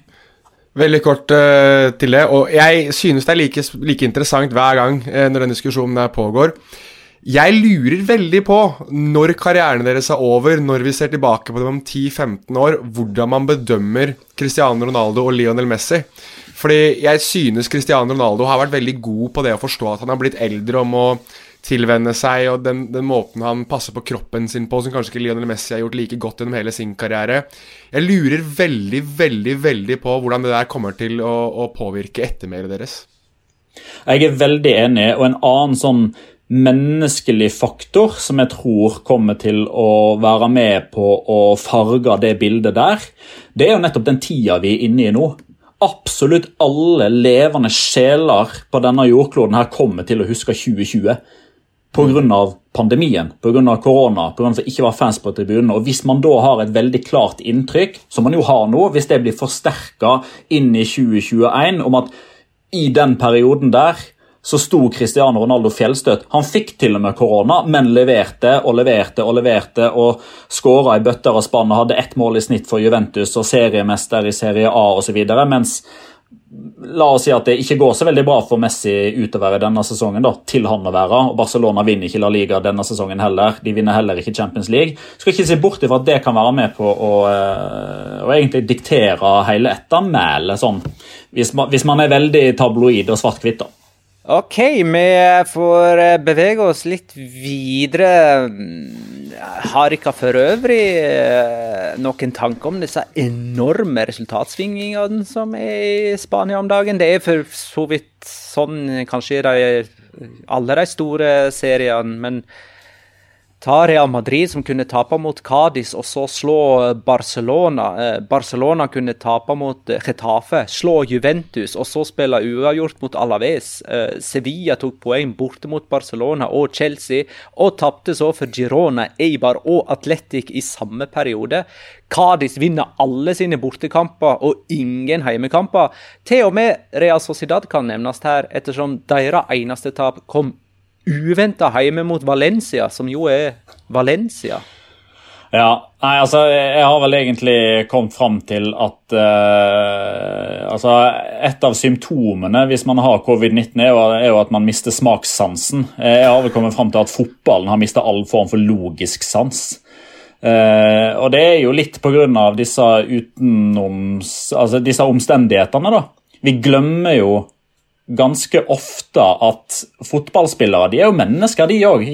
D: Veldig kort uh, til det. og Jeg synes det er like, like interessant hver gang uh, når den diskusjonen der pågår. Jeg lurer veldig på, når karrieren deres er over, når vi ser tilbake på dem om 10-15 år, hvordan man bedømmer Cristiano Ronaldo og Lionel Messi. Fordi jeg synes Cristiano Ronaldo har vært veldig god på det å forstå at han har blitt eldre om å tilvenne seg, og den, den måten han passer på kroppen sin på, som kanskje ikke Lionel Messi har gjort like godt gjennom hele sin karriere. Jeg lurer veldig, veldig, veldig på hvordan det der kommer til å, å påvirke ettermælet deres.
C: Jeg er veldig enig, og en annen sånn menneskelig faktor som jeg tror kommer til å være med på å farge det bildet der, det er jo nettopp den tida vi er inne i nå. absolutt alle levende sjeler på denne jordkloden her kommer til å huske 2020 pga. pandemien, pga. korona, pga. at det ikke var fans på tribunen. Og Hvis man da har et veldig klart inntrykk, som man jo har nå, hvis det blir forsterka inn i 2021 om at i den perioden der så sto Cristiano Ronaldo fjellstøt. Han fikk til og med korona, men leverte og leverte og leverte og skåra i bøtter og spann og hadde ett mål i snitt for Juventus og seriemester i Serie A osv. Mens La oss si at det ikke går så veldig bra for Messi utover i denne sesongen, da, til han å være. og Barcelona vinner ikke La Liga denne sesongen heller. De vinner heller ikke Champions League. Skal ikke se bort ifra at det kan være med på å, eh, å egentlig diktere hele ettermælet, sånn, hvis man, hvis man er veldig tabloid og svart-hvitt. da.
A: Ok, vi får eh, bevege oss litt videre. Har ikke for øvrig eh, noen tanker om disse enorme resultatsvingningene som er i Spania om dagen? Det er for så vidt sånn kanskje i alle de store seriene, men ta Real Madrid, som kunne tape mot Cádiz, og så slå Barcelona. Eh, Barcelona kunne tape mot Getafe, slå Juventus, og så spille uavgjort mot Alaves. Eh, Sevilla tok poeng borte mot Barcelona og Chelsea, og tapte så for Girona, Eibar og Atletic i samme periode. Cádiz vinner alle sine bortekamper og ingen heimekamper. Til og med Real Sociedad kan nevnes her, ettersom deres eneste tap kom uventa hjemme mot Valencia, som jo er Valencia.
C: Ja, nei, altså Jeg har vel egentlig kommet fram til at uh, altså Et av symptomene hvis man har covid-19, er, er, jo at man mister smakssansen. Jeg har vel kommet fram til at fotballen har mista all form for logisk sans. Uh, og det er jo litt pga. Disse, utenoms, altså disse omstendighetene. da. Vi glemmer jo ganske ofte at fotballspillere de er jo mennesker, de òg.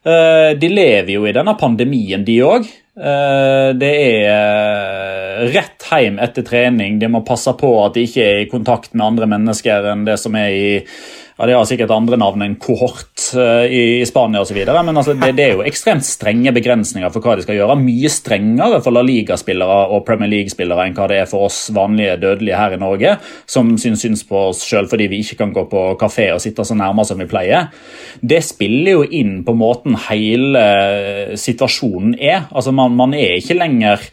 C: Eh, de lever jo i denne pandemien, de òg. Eh, det er eh, rett hjem etter trening. De må passe på at de ikke er i kontakt med andre mennesker enn det som er i ja, De har sikkert andre navn enn kohort uh, i, i Spania osv. Men altså, det, det, er jo ekstremt strenge begrensninger for hva de skal gjøre. Mye strengere for La Liga-spillere og Premier League-spillere enn hva det er for oss vanlige dødelige her i Norge, som syns, syns på oss sjøl fordi vi ikke kan gå på kafé og sitte så nærme som vi pleier. Det spiller jo inn på måten hele situasjonen er. Altså, man, man er ikke lenger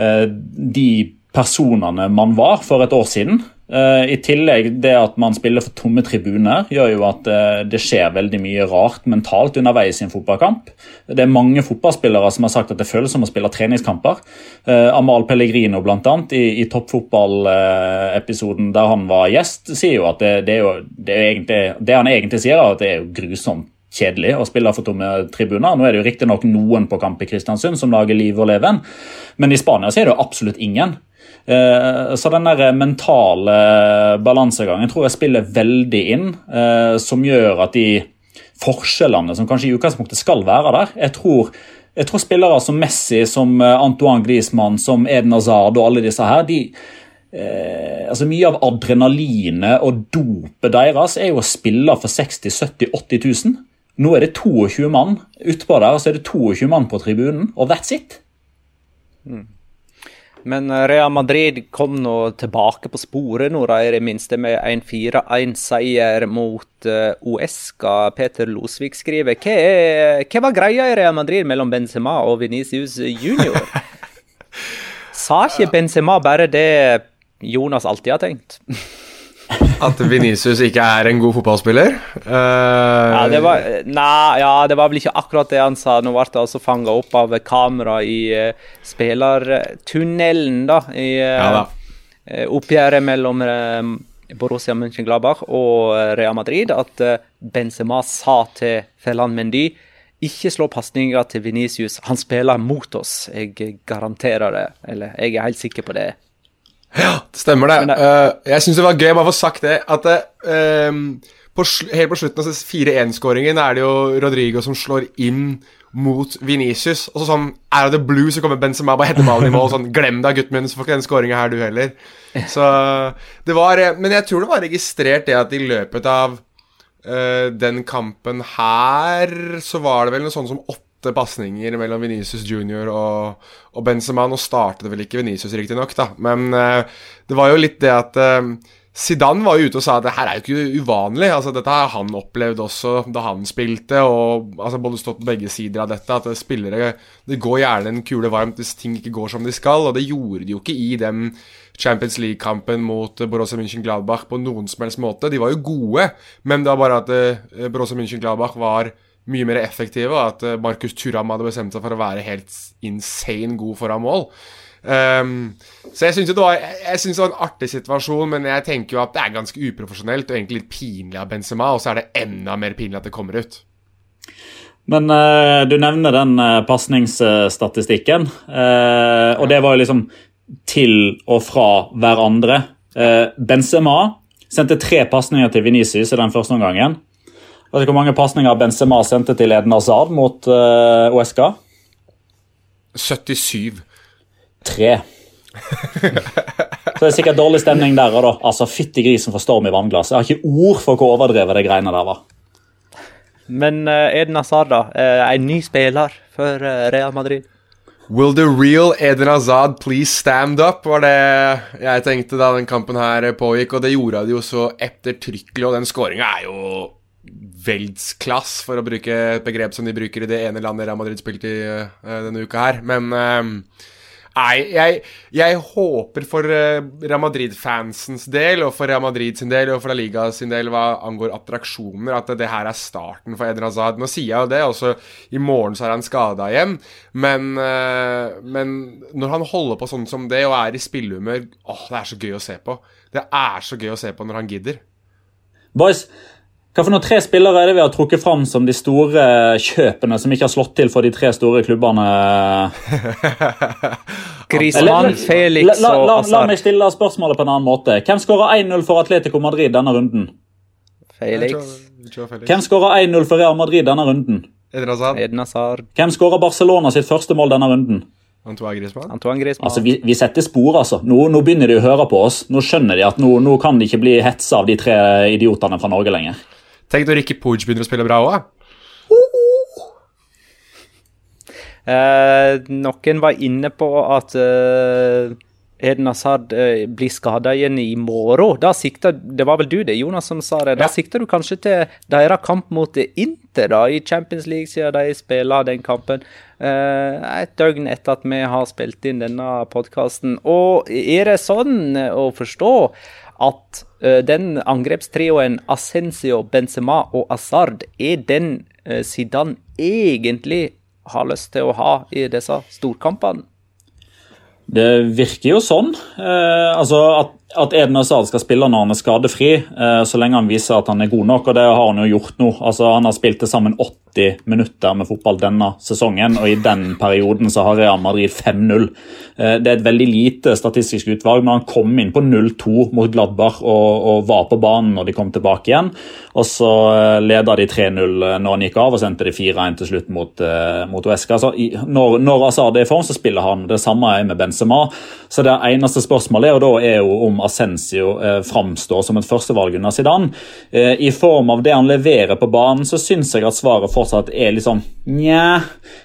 C: uh, de personene man var for et år siden. Uh, I tillegg det at man spiller for tomme tribuner, gjør jo at uh, det skjer veldig mye rart mentalt underveis i en fotballkamp. Det er mange fotballspillere som har sagt at det føles som å spille treningskamper. Uh, Amal Pellegrino blant annet, i, i toppfotballepisoden der han var gjest, sier jo at det, det, jo, det, egentlig, det han egentlig sier, er at det er grusomt kjedelig å spille for tomme tribuner. Nå er det jo riktignok noen på kamp i Kristiansund som lager liv og leven, men i Spania så er det jo absolutt ingen. Eh, så den der mentale balansegangen tror jeg spiller veldig inn, eh, som gjør at de forskjellene som kanskje i utgangspunktet skal være der Jeg tror, jeg tror spillere som Messi, som eh, Antoine Griezmann, som Eden Hazard og alle disse her, de, eh, altså Mye av adrenalinet og dopet deres er jo å spille for 60 70 80 000. Nå er det 22 mann utpå der, og så er det 22 mann på tribunen, og that's it.
A: Mm. Men eh, Real Madrid kom nå tilbake på sporet nå, da, i det minste med en 4-1-seier mot uh, Uesca. Peter Losvik skriver hva, er, hva var greia i Real Madrid mellom Benzema og Venicius junior? [LAUGHS] Sa ikke Benzema bare det Jonas alltid har tenkt?
D: At Venicius ikke er en god fotballspiller? Uh...
A: Ja, det var, nei, ja, det var vel ikke akkurat det han sa. Nå ble det altså fanga opp av kamera i uh, spillertunnelen, da. I uh, ja, da. oppgjøret mellom Borussia Mönchengladbach og Real Madrid at Benzema sa til Felan Mendy ikke slå pasninga til Venicius. Han spiller mot oss. Jeg garanterer det. Eller jeg er helt sikker på det.
D: Ja, det stemmer det. det... Uh, jeg syns det var gøy bare å få sagt det, at uh, på helt på slutten av 4-1-skåringen er det jo Rodrigo som slår inn mot Venicius. Og så sånn out of the blue så kommer Benzema bare heter ballen i mål. Sånn, Glem deg, gutten min, så får ikke den skåringa her, du heller. Så det var eh, Men jeg tror det var registrert det at i løpet av uh, den kampen her så var det vel noe sånt som åtte flotte pasninger mellom Venicius Junior og, og Benzema. Nå startet vel ikke Venicius riktignok, da, men uh, det var jo litt det at uh, Zidane var jo ute og sa at det her er jo ikke uvanlig. altså Dette har han opplevd også da han spilte. og altså Både stått på begge sider av dette. At spillere Det går gjerne en kule varmt hvis ting ikke går som de skal. Og det gjorde de jo ikke i den Champions League-kampen mot Borussia München-Gladbach på noen som helst måte. De var jo gode, men det var bare at Borussia München-Gladbach var mye mer effektive, og at uh, Markus Turam hadde bestemt seg for å være helt insane god foran mål. Um, så jeg syns det, var, det var en artig situasjon, men jeg tenker jo at det er ganske uprofesjonelt og egentlig litt pinlig av Benzema, og så er det enda mer pinlig at det kommer ut.
C: Men uh, du nevner den uh, pasningsstatistikken, uh, og det var jo liksom til og fra hverandre. Benzema sendte tre pasninger til Venicius i den første omgangen. Vet du hvor mange pasninger Benzema sendte til Eden Hazard mot OSK?
D: 77
C: tre. Så det er sikkert dårlig stemning der òg, da. Altså, Fytti grisen for storm i vannglass. Jeg har ikke ord for hvor overdrevet det greiene der var.
A: Men uh, Eden Hazard, da. Uh, en ny spiller for uh, Real Madrid.
D: Will the real Eden Hazard please stand up, var det jeg tenkte da den kampen her pågikk. Og det gjorde de jo så ettertrykkelig, og den skåringa er jo veldsklass, for å bruke et begrep som de bruker i det ene landet Real Madrid spilte i denne uka her. Men Nei, jeg, jeg, håper for uh, Real Madrid-fansens del, og for Real Madrid sin del, og for La Liga sin del hva angår attraksjoner, at det her er starten for Eden Hazard. Nå sier jeg jo det, også i morgen så er han skada igjen, men, uh, men, når han holder på sånn som det og er i spillehumør Åh, det er så gøy å se på. Det er så gøy å se på når han gidder.
C: Boys, hva for noen tre spillere er det vi har trukket fram som de store kjøpene som ikke har slått til for de tre store klubbene? [LAUGHS]
A: Griezmann, Felix
C: la, la, la,
A: og
C: la, meg stille spørsmålet på en annen måte. Hvem skåra 1-0 for Atletico Madrid denne runden?
A: Felix.
C: Hvem skåra 1-0 for Real Madrid denne runden?
D: Edna Hazard.
A: Hazard.
C: Hvem skåra Barcelona sitt første mål denne runden?
D: Antoine Griezmann.
A: Antoine Griezmann.
C: Altså, vi, vi, setter spor, altså. Nå, nå, begynner de å høre på oss. Nå skjønner de at nå, nå kan de ikke bli hetsa av de tre idiotene fra Norge lenger.
D: Tenk når Ricky Pooge begynner å spille bra òg.
A: Eh, noen var inne på at eh, Eden Hazard eh, blir skada igjen i morgen. Da sikta, Det var vel du det, Jonas, som sa det. Da ja. sikter du kanskje til deres kamp mot Inter da, i Champions League, siden de spiller den kampen. Eh, et døgn etter at vi har spilt inn denne podkasten. Og er det sånn å forstå at uh, den angrepstrioen Ascencio, Benzema og Asard er den uh, Zidane egentlig har lyst til å ha i disse storkampene?
C: Det virker jo sånn. Eh, altså at, at, Eden Hazard skal spille når han er skadefri, eh, så lenge han viser at han er god nok, og det har han jo gjort nå. Altså, han har spilt til sammen 80 minutter med fotball denne sesongen, og i den perioden så har Real Madrid 5-0. Eh, det er et veldig lite statistisk utvalg, men han kom inn på 0-2 mot Gladbach og, og, var på banen når de kom tilbake igjen. Og så eh, leda de 3-0 eh, når han gikk av, og sendte de 4-1 til slutt mot, mot Uesca. Altså, når, når Azad er i form, så spiller han. Det samme er med Benzema. Så det eneste spørsmålet er, og da er jo om Ascencio uh, framstår som et førstevalg under Zidane. Uh, I form av det han leverer på banen, så syns jeg at svaret fortsatt er sånn nja.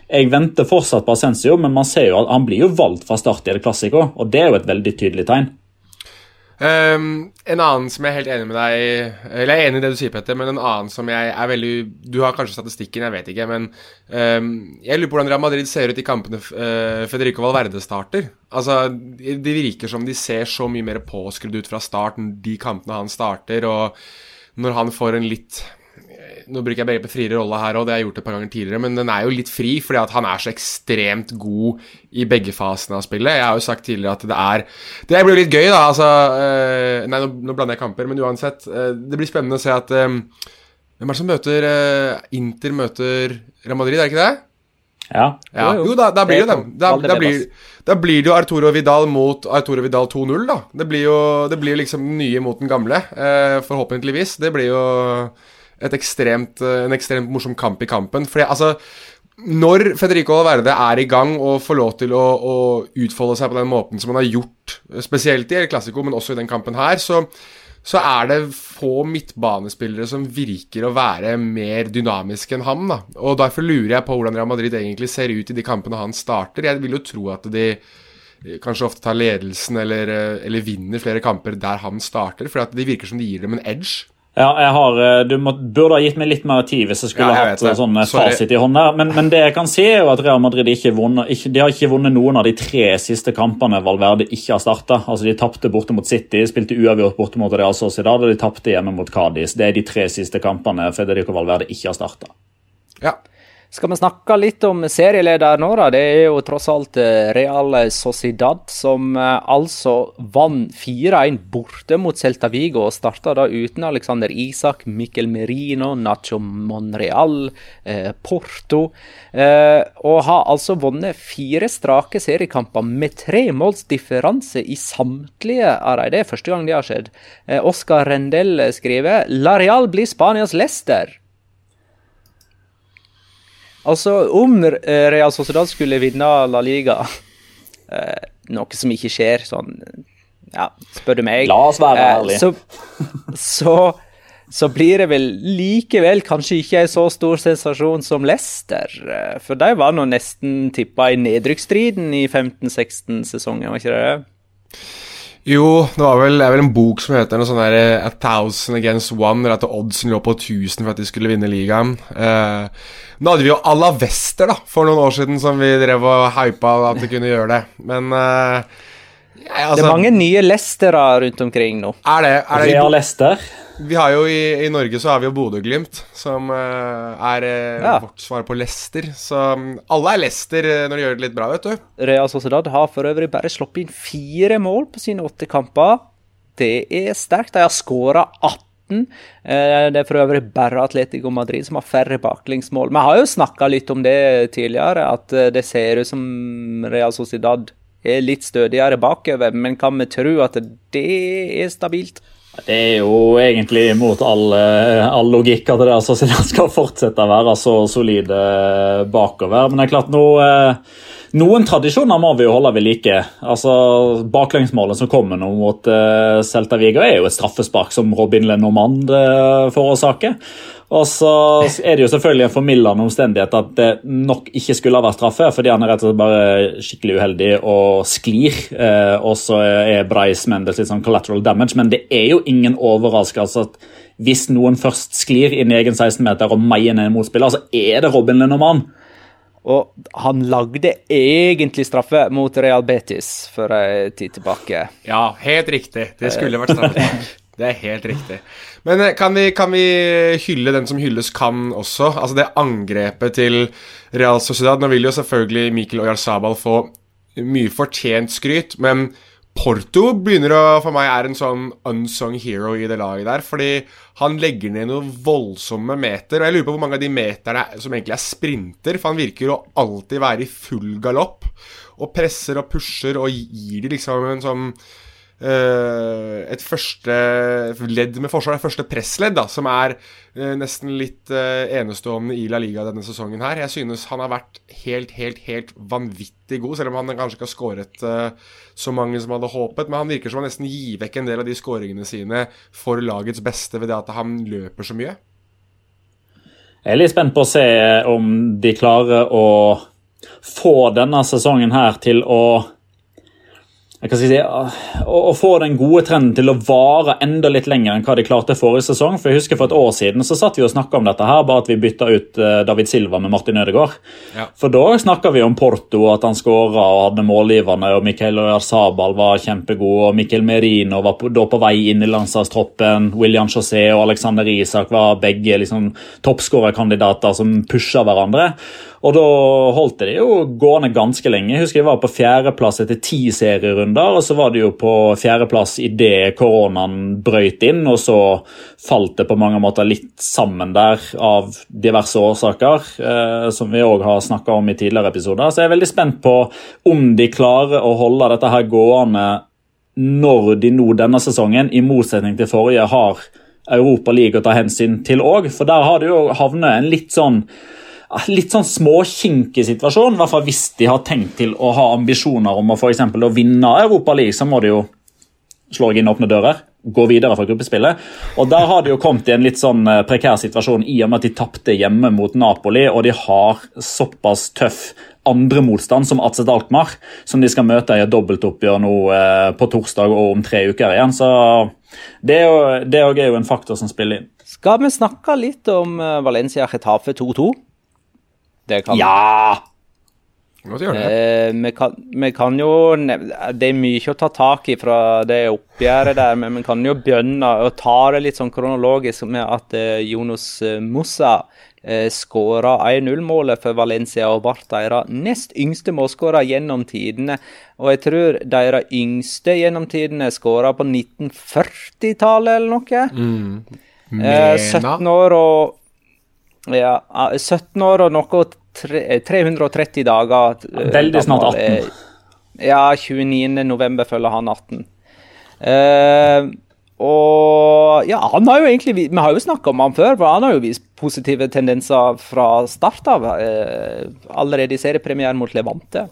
C: Jeg venter fortsatt på Ascencio, men man ser jo at han blir jo valgt fra start i El Clásico, og det er jo et veldig tydelig tegn.
D: Um, en annen som jeg er helt enig med deg Eller jeg er enig i det du sier, Petter, men en annen som jeg er veldig Du har kanskje statistikken, jeg vet ikke, men um, jeg lurer på hvordan Real Madrid ser ut i kampene uh, Federico Valverde starter. Altså, Det virker som de ser så mye mer påskrudd ut fra starten, de kampene han starter, og når han får en litt nå bruker jeg begrepet friere rolle her òg, det har jeg gjort et par ganger tidligere, men den er jo litt fri fordi at han er så ekstremt god i begge fasene av spillet. Jeg har jo sagt tidligere at det er Det blir jo litt gøy, da. Altså øh, Nei, nå, blander jeg kamper, men uansett. Øh, det blir spennende å se at øh, Hvem er det som møter Inter møter Real Madrid, er det ikke det?
C: Ja.
D: ja. Jo, da, da, blir det dem. Da, da, blir, da, blir, det jo Arturo Vidal mot Arturo Vidal 2-0, da. Det blir jo det blir liksom den nye mot den gamle, eh, forhåpentligvis. Det blir jo ekstremt, eh, en ekstremt morsom kamp i kampen. Fordi altså når Federico Valverde er i gang og får lov til å, å, utfolde seg på den måten som han har gjort, spesielt i El Clásico, men også i den kampen her, så, så er det få midtbanespillere som virker å være mer dynamiske enn ham. da. Og Derfor lurer jeg på hvordan Real Madrid egentlig ser ut i de kampene han starter. Jeg vil jo tro at de kanskje ofte tar ledelsen eller, eller vinner flere kamper der han starter, for det virker som de gir dem en edge.
C: Ja, jeg har, eh, Du må, burde ha gitt meg litt mer tid hvis jeg skulle
D: Ja, jeg
C: hatt
D: det.
C: sånn eh, fasit i hånda. Men, men det jeg kan si er jo at Real Madrid ikke vunnet, ikke, de har ikke vunnet noen av de tre siste kampene Valverde ikke har starta. Altså, de tapte borte mot City, spilte uavgjort borte mot Real Sociedad, og de tapte hjemme mot Cádiz. Det er de tre siste kampene Federico Valverde ikke har starta.
D: Ja.
A: Skal vi snakke litt om serieleder nå, da? Det er jo tross alt eh, Real Sociedad som eh, altså vant 4-1 borte mot Celta Vigo og starta da uten Alexander Isak, Mikkel Merino, Nacho Monreal, eh, Porto. Og har altså vunnet fire strake seriekamper med tre måls differanse i samtlige av dem. Det er første gang det har skjedd. Oscar Rendell skriver La Real blir Spanias Leicester. Altså, om eh, Real Sociedad skulle vinne La Liga, [LAUGHS] eh, noe som ikke skjer sånn Ja, spør du meg
C: La oss være
A: eh,
C: ærlige.
A: Så, så, så blir det vel likevel kanskje ikke en så stor sensasjon som Leicester. eh, For de var nå nesten tippa i nedrykksstriden i 15-16-sesongen, var ikke det det?
D: Jo, det var vel, det er vel en bok som heter noe sånn der eh, A Thousand Against One, eller at oddsen lå på 1000 for at de skulle vinne ligaen. Eh, nå hadde vi jo Alavester da, for noen år siden som vi drev og hypa at de kunne gjøre det, men eh, ja, altså,
A: Det er mange nye lestere rundt omkring nå.
D: Er det, er det
C: Real Leicester.
D: Vi har jo i, I Norge så har vi jo Bodø-Glimt, som uh, er eh,
A: Ja.
D: vårt svar på Leicester. Så um, alle er Leicester eh, når de gjør det litt bra, vet du.
A: Real Sociedad har for øvrig bare sluppet inn fire mål på sine åtte kamper. Det er sterkt. De har skåra 18. Eh, Det er for øvrig bare Atletico Madrid som har færre baklengsmål. Vi har jo snakka litt om det tidligere, at det ser ut som Real Sociedad er litt stødigere bakover, men kan vi tro at det er stabilt?
C: Det er jo egentlig mot all, eh, all logikk at det altså, [LAUGHS] skal fortsette å være så solide bakover. Men det er klart, nå, eh, noen tradisjoner må vi jo holde ved like. Altså, Baklengsmålet som kommer nå mot uh, Celta Vigo, er jo et straffespark som Robin Lenormand uh, forårsaker. Og så er det jo selvfølgelig en formildende omstendighet at det nok ikke skulle ha vært straffe, fordi han er rett og slett bare skikkelig uheldig og sklir. Eh, og så er Bryce Mendes litt sånn collateral damage, men det er jo ingen overraskelse at hvis noen først sklir inn i egen 16-meter og meier ned en motspiller, så er det Robin Lenormand.
A: Og han lagde egentlig straffe mot Real Betis for en tid tilbake.
D: Ja, helt riktig. Det skulle vært straffespark. [LAUGHS] Det er helt riktig. Men eh, kan vi, kan vi hylle den som hylles kan også? Altså det angrepet til Real Sociedad. Nå vil jo selvfølgelig Mikkel Oyarzabal få mye fortjent skryt, men Porto begynner å, for meg er en sånn unsung hero i det laget der. Fordi han legger ned noen voldsomme meter. Og jeg lurer på hvor mange av de meterne som egentlig er sprinter. For han virker å alltid være i full galopp. Og presser og pusher og gir de liksom en sånn et første ledd med forsvar, et første pressledd, da, som er eh, nesten litt eh, enestående i La Liga denne sesongen her. Jeg synes han har vært helt, helt, helt vanvittig god, selv om han kanskje ikke har skåret eh, så mange som hadde håpet. Men han virker som han nesten gir vekk en del av de skåringene sine for lagets beste ved det at han løper så mye.
C: Jeg er litt spent på å se om de klarer å få denne sesongen her til å si, å, få den gode trenden til å vare enda litt lenger enn hva de klarte forrige sesong. For jeg husker For et år siden så satt vi og snakka om dette, her, bare at vi bytta ut eh, David Silva med Martin Ødegaard.
D: Ja.
C: For da snakka vi om Porto, at han skåra og hadde målgiverne, og Mikael Oyarzabal var kjempegod, og Mikkel Merino var på, da på vei inn i landslagstroppen. William José og Alexander Isak var begge liksom, toppskårerkandidater som pusha hverandre. Og da holdt det jo gående ganske lenge. Jeg husker jeg var på fjerdeplass etter ti serierunder, og så var det jo på fjerdeplass idet koronaen brøyt inn, og så falt det på mange måter litt sammen der av diverse årsaker, eh, som vi òg har snakka om i tidligere episoder. Så jeg er veldig spent på om de klarer å holde dette her gående når de nå denne sesongen, i motsetning til forrige, har Europa League å ta hensyn til òg. For der har det jo havnet en litt sånn litt sånn små situasjon. I hvert fall hvis de har tenkt til å ha ambisjoner om å for eksempel, å vinne Europa League, så må de jo slå inn åpne dører. gå videre fra gruppespillet. Og Der har de jo kommet i en litt sånn eh, prekær situasjon i og med at de tapte hjemme mot Napoli, og de har såpass tøff andre motstand som Atze Alkmaar, som de skal møte i et dobbeltoppgjør nå eh, på torsdag og om tre uker igjen. Så det er jo, er jo en faktor som spiller inn.
A: Skal vi snakke litt om eh, Valencia Chetafe 2-2?
C: Det kan Ja!
A: Eh, vi, kan, vi, kan, jo Det er mye å ta tak i fra det oppgjøret der, men vi kan jo begynne å ta det litt sånn kronologisk med at eh, Jonas Mossa Mussa eh, skåra 1-0-målet for Valencia og ble deres nest yngste målskårer gjennom tidene. Og jeg tror deres yngste gjennom tidene skåra på 1940-tallet eller noe. Mm. Eh, 17 år og ja, 17 år og noe 330 dager.
C: Eh, Veldig snart 18.
A: Ja, 29. november følger han 18. Uh, og ja, han har jo egentlig Vi har jo snakka om han før, for han har jo vist positive tendenser fra start av. Eh, allerede i seriepremieren mot Levante.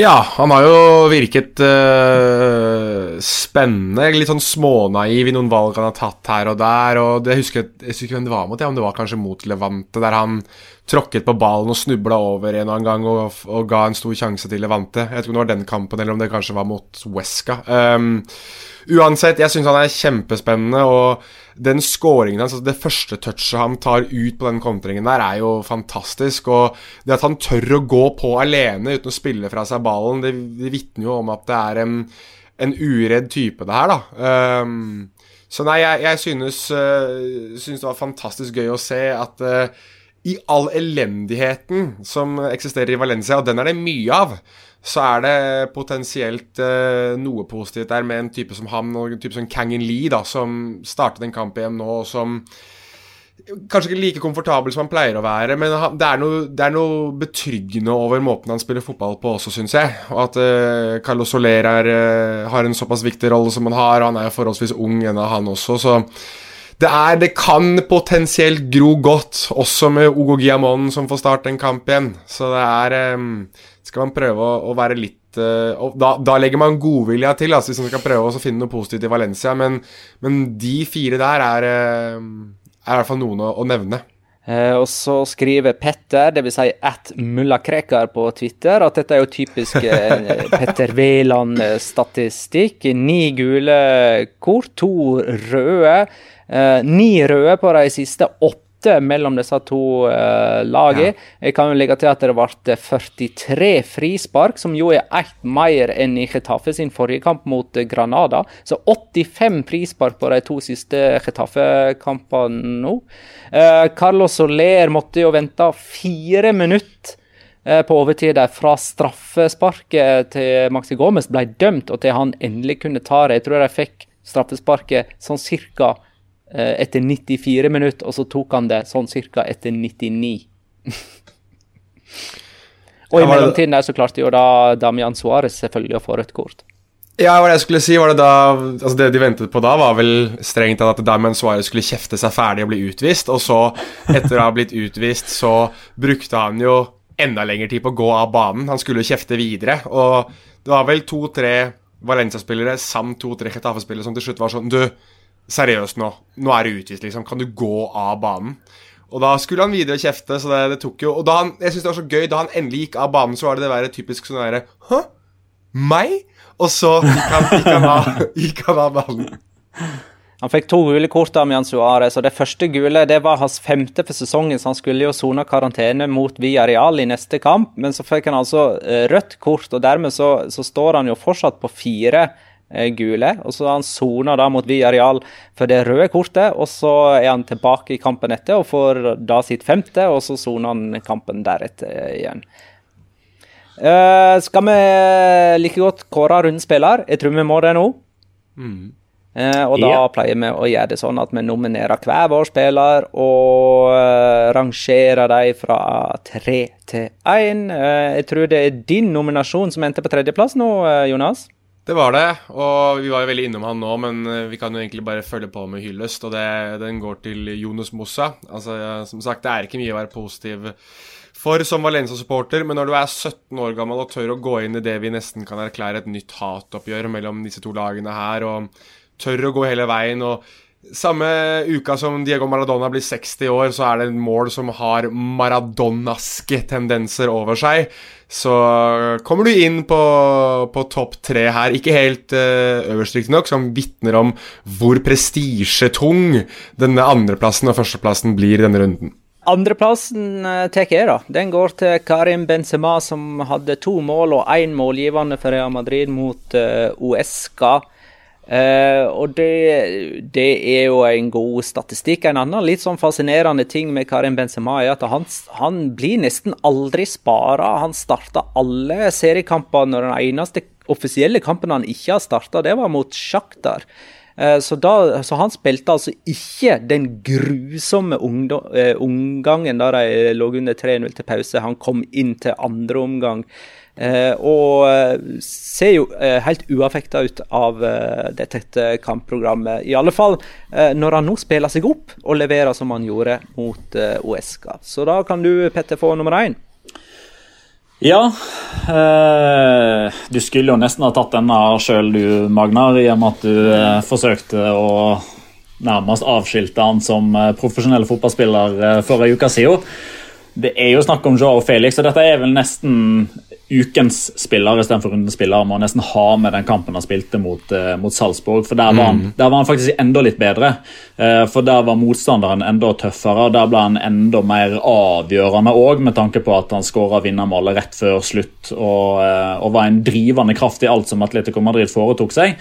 D: Ja, han har jo virket uh, spennende. Litt sånn smånaiv i noen valg han har tatt her og der. og det husker Jeg, jeg husker ikke hvem det var mot, ja, om det var kanskje mot Levante, der han tråkket på ballen og snubla over en og annen gang og, og, ga en stor sjanse til Levante. Jeg vet ikke om det var den kampen, eller om det kanskje var mot Wesca. Um, uansett, jeg syns han er kjempespennende, og den scoringen hans, altså det første touchet han tar ut på den kontringen der, er jo fantastisk. Og det at han tør å gå på alene uten å spille fra seg ballen, det, det vitner jo om at det er en, en uredd type, det her, da. Um, så nei, jeg, jeg synes, uh, synes, det var fantastisk gøy å se at uh, i all elendigheten som eksisterer i Valencia, og den er det mye av, så er det potensielt uh, noe positivt der med en type som ham en type som Kangin Lee, da, som startet en kamp igjen nå, og som Kanskje ikke like komfortabel som han pleier å være, men det er noe, det er noe betryggende over måten han spiller fotball på også, syns jeg. Og at uh, Carlos Soler er, uh, har en såpass viktig rolle som han har, og han er jo forholdsvis ung ennå, han også, så det, er, det kan potensielt gro godt, også med Ogo Giamon som får starte en kamp igjen. Så det er um, Skal man prøve å, å være litt uh, da, da, legger man godvilja til, altså, hvis man skal prøve å finne noe positivt i Valencia. Men, men de fire der er, er i hvert fall noen å, å nevne.
A: Eh, og så skriver Petter, dvs. Si at mulla Krekar på Twitter, at dette er jo typisk eh, [LAUGHS] Petter Wæland-statistikk. Ni gule kort, to røde. Eh, ni røde på de siste åtte mellom disse to uh, lagene. Ja. Jeg kan jo legge til at det ble 43 frispark, som jo er ett mer enn i Chetaffe sin forrige kamp mot Granada. Så 85 frispark på de to siste Chetaffe-kampene nå. Uh, Carlos Soler måtte jo vente fire minutter på overtid fra straffesparket til Maxi Gomez ble dømt, og til han endelig kunne ta det. Jeg tror de fikk straffesparket sånn cirka Eh, etter 94 minutter, og så tok han det sånn cirka etter 99. [LAUGHS] og i mellomtiden der så klarte jo da Damian Suárez selvfølgelig å få rødt kort.
D: Ja, hva det jeg skulle si, var det da Altså, det de ventet på da, var vel strengt tatt at Damian Suárez skulle kjefte seg ferdig og bli utvist, og så, etter å ha blitt utvist, så brukte han jo enda lengre tid på å gå av banen. Han skulle jo kjefte videre, og det var vel to-tre Valencia-spillere samt to-tre Chetaffe-spillere som til slutt var sånn Du, Seriøst nå. Nå er du utvist, liksom. Kan du gå av banen? Og da skulle han videre kjefte, så det, det tok jo Og da han, jeg synes det var så gøy, da han endelig gikk av banen, så var det det der typisk sånn derre Hæ? Meg? Og så gikk han, gikk han, av, [LAUGHS] gikk han av banen.
A: Han fikk to gule kort av Mian Suárez, og det første gule det var hans femte for sesongen, så han skulle jo sone karantene mot Villarreal i neste kamp, men så fikk han altså eh, rødt kort, og dermed så, så står han jo fortsatt på fire gule. og Så han soner da mot Villarreal for det røde kortet, og så er han tilbake i kampen etter og får da sitt femte, og så soner han kampen deretter igjen. Uh, skal vi like godt kåre rundspiller? Jeg tror vi må det nå. Mm. Uh, og da yeah. pleier vi å gjøre det sånn at vi nominerer hver vår spiller og uh, rangerer dem fra tre til én. jeg tror det er din nominasjon som endte på tredjeplass nå, Jonas?
D: Det var det, og vi var jo veldig innom han nå, men eh, vi kan jo egentlig bare følge på med hyllest, og det, den går til Jonas Mossa. Altså, som sagt, det er ikke mye å være positiv for som Valencia-supporter, men når du er 17 år gammel og tør å gå inn i det vi nesten kan erklære et nytt hatoppgjør mellom disse to lagene her, og tør å gå hele veien. og samme uka som Diego Maradona blir 60 år, så er det en mål som har maradonaske tendenser over seg. Så kommer du inn på, på topp tre her, ikke helt uh, øverst riktignok, som vitner om hvor prestisjetung denne andreplassen og førsteplassen blir i denne runden.
A: Andreplassen uh, tar jeg, da. Den går til Karim Benzema, som hadde to mål og én målgivende for Real Madrid mot uh, Uesca. Uh, og det, det, er jo en god statistikk. En annen litt sånn fascinerende ting med Karim Benzema er at han, han blir nesten aldri spara. Han starta alle seriekampene, og den eneste offisielle kampen han ikke har starta, det var mot Sjaktar. Uh, så, så, han spilte altså ikke den grusomme uh, omgangen da de lå under 3-0 til pause. Han kom inn til andre omgang. Eh, og eh, ser jo eh, helt uaffekta ut av dette kampprogrammet. I alle fall når han nå spiller seg opp og leverer som han gjorde mot Oesca. Så da kan du, Petter, få nummer én.
C: Ja. Eh, du skulle jo nesten ha tatt denne sjøl, du, Magnar, i og med at du eh, forsøkte å nærmest avskilte han som profesjonell fotballspiller eh, for ei uke siden. Det er jo snakk om Joao Felix, og dette er vel nesten ukens spiller istedenfor rundens spiller. Må nesten ha med den kampen han spilte mot, uh, mot Salzburg. For der var, han, mm. der var, han, faktisk enda litt bedre. Uh, for der var motstanderen enda tøffere. og Der ble han enda mer avgjørende òg, med tanke på at han skåra vinnermålet rett før slutt og, uh, og var en drivende kraft i alt som Atletico Madrid foretok seg.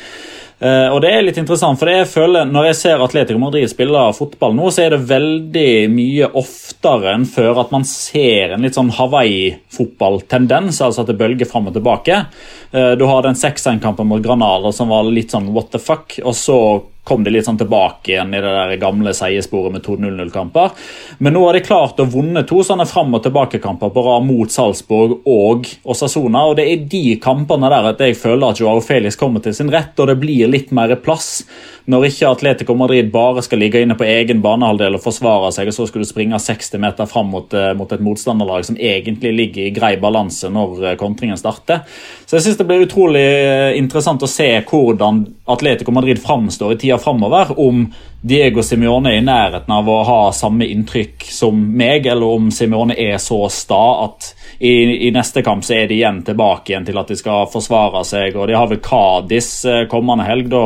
C: Uh, og det er litt interessant, for jeg føler Når jeg ser Atletico Madrid spille fotball nå, så er det veldig mye oftere enn før at man ser en litt sånn Hawaii-fotballtendens, altså at det bølger fram og tilbake. Uh, du har den 6-1-kampen mot Granada som var litt sånn what the fuck, og så kom de litt sånn tilbake igjen i det der gamle seiersporet med to 0-0-kamper. Men nå har de klart å vunne to sånne fram- og tilbakekamper på rad mot Salzburg og Osasona. og Det er de kampene der at jeg føler at Joao Felix kommer til sin rett, og det blir litt mer plass når ikke Atletico Madrid bare skal ligge inne på egen banehalvdel og forsvare seg, og så skal du springe 60 meter fram mot, eh, mot et motstanderlag som egentlig ligger i grei balanse når eh, kontringen starter. Så jeg synes det blir utrolig eh, interessant å se hvordan Atletico Madrid framstår i tida framover. Om Diego Simione er i nærheten av å ha samme inntrykk som meg, eller om Simione er så sta at i, i, neste kamp så er de igjen tilbake igjen til at de skal forsvare seg. og De har vel Cádiz kommende helg. Da,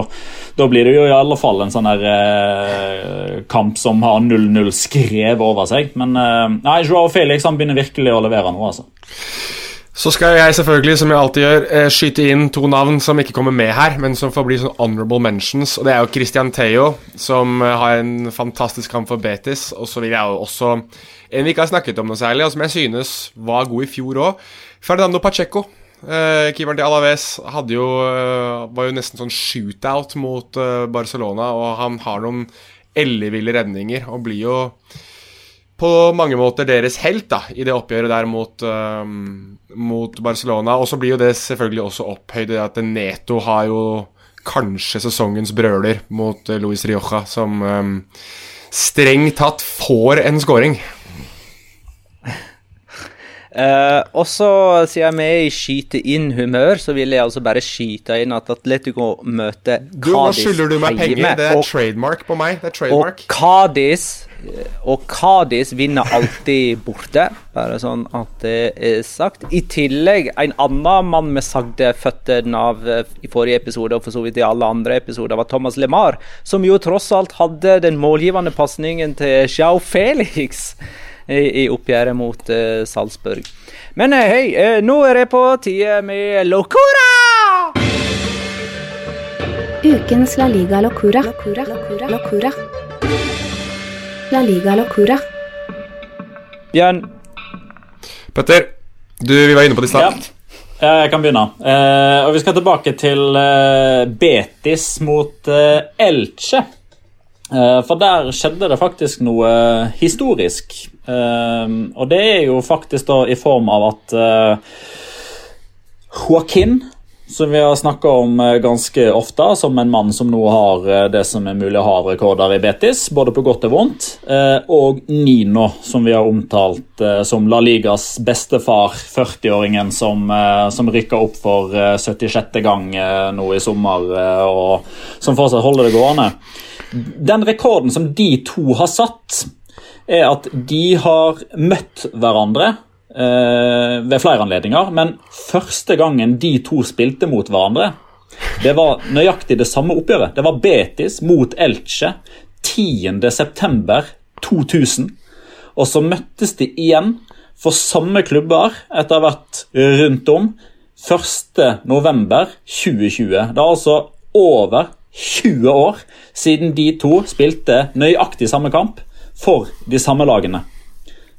C: da blir det jo i alle fall en sånn eh, kamp som har 0-0 skrevet over seg. Men eh, nei, Joao Felix han begynner virkelig å levere nå, altså.
D: Så skal jeg selvfølgelig, som jeg alltid gjør, eh, skyte inn to navn som ikke kommer med her, men som får bli sånn honorable mentions. Og Det er jo Christian Theo, som eh, har en fantastisk kamp for Betis. Og så vil jeg jo også en vi ikke har snakket om noe særlig, og som jeg synes var god i fjor òg, Ferdinando Pacheco. Uh, keeperen til Alaves hadde jo, var jo nesten sånn shootout mot Barcelona, og han har noen elleville redninger og blir jo på mange måter deres helt da, i det oppgjøret der mot, mot Barcelona. Og så blir jo det selvfølgelig også opphøyd i at Neto har jo kanskje sesongens brøler mot Luis Rioja, som um, strengt tatt får en scoring.
A: Uh, og så, siden vi er i skyte-inn-humør, så vil jeg altså bare skyte inn at Atletico møter Cádiz
D: Nå skylder du meg penger. Det er trademark på meg. Det er trademark.
A: Og Cádiz og Kadis vinner alltid borte, bare sånn at det er sagt. I tillegg, en annen mann med sagde føttene av eh, i forrige episode, og for så vidt i alle andre episoder, var Thomas LeMar, som jo tross alt hadde den målgivende pasningen til Xiao Felix i, i oppgjøret mot uh, Salzburg. Men uh, hei, uh, nå er det på tide med Locura!
B: Ukens La Liga Locura. Locura. Locura. Locura. La Liga Locura.
A: Bjørn.
D: Petter, du, vi var inne på det i stad.
C: Ja. Jeg kan begynne. Uh, og Vi skal tilbake til uh, Betis mot uh, Elche. for der skjedde det faktisk noe historisk. Uh, og det er jo faktisk da i form av at uh, Joaquin som vi har snakka om eh, ganske ofte, som en mann som nå har eh, det som er mulig å ha av rekorder i Betis, både på godt og vondt. Eh, og Nino, som vi har omtalt som La Ligas bestefar, 40-åringen som, som rykka opp for 76. gang nå i sommer, og som fortsatt holder det gående. Den rekorden som de to har satt, er at de har møtt hverandre ved flere anledninger. Men første gangen de to spilte mot hverandre, det var nøyaktig det samme oppgjøret. Det var Betis mot Elche 10.9.2000. Og så møttes de igjen for samme klubber etter å ha vært rundt om 1.11.2020. Det er altså over 20 år siden de to spilte nøyaktig samme kamp for de samme lagene.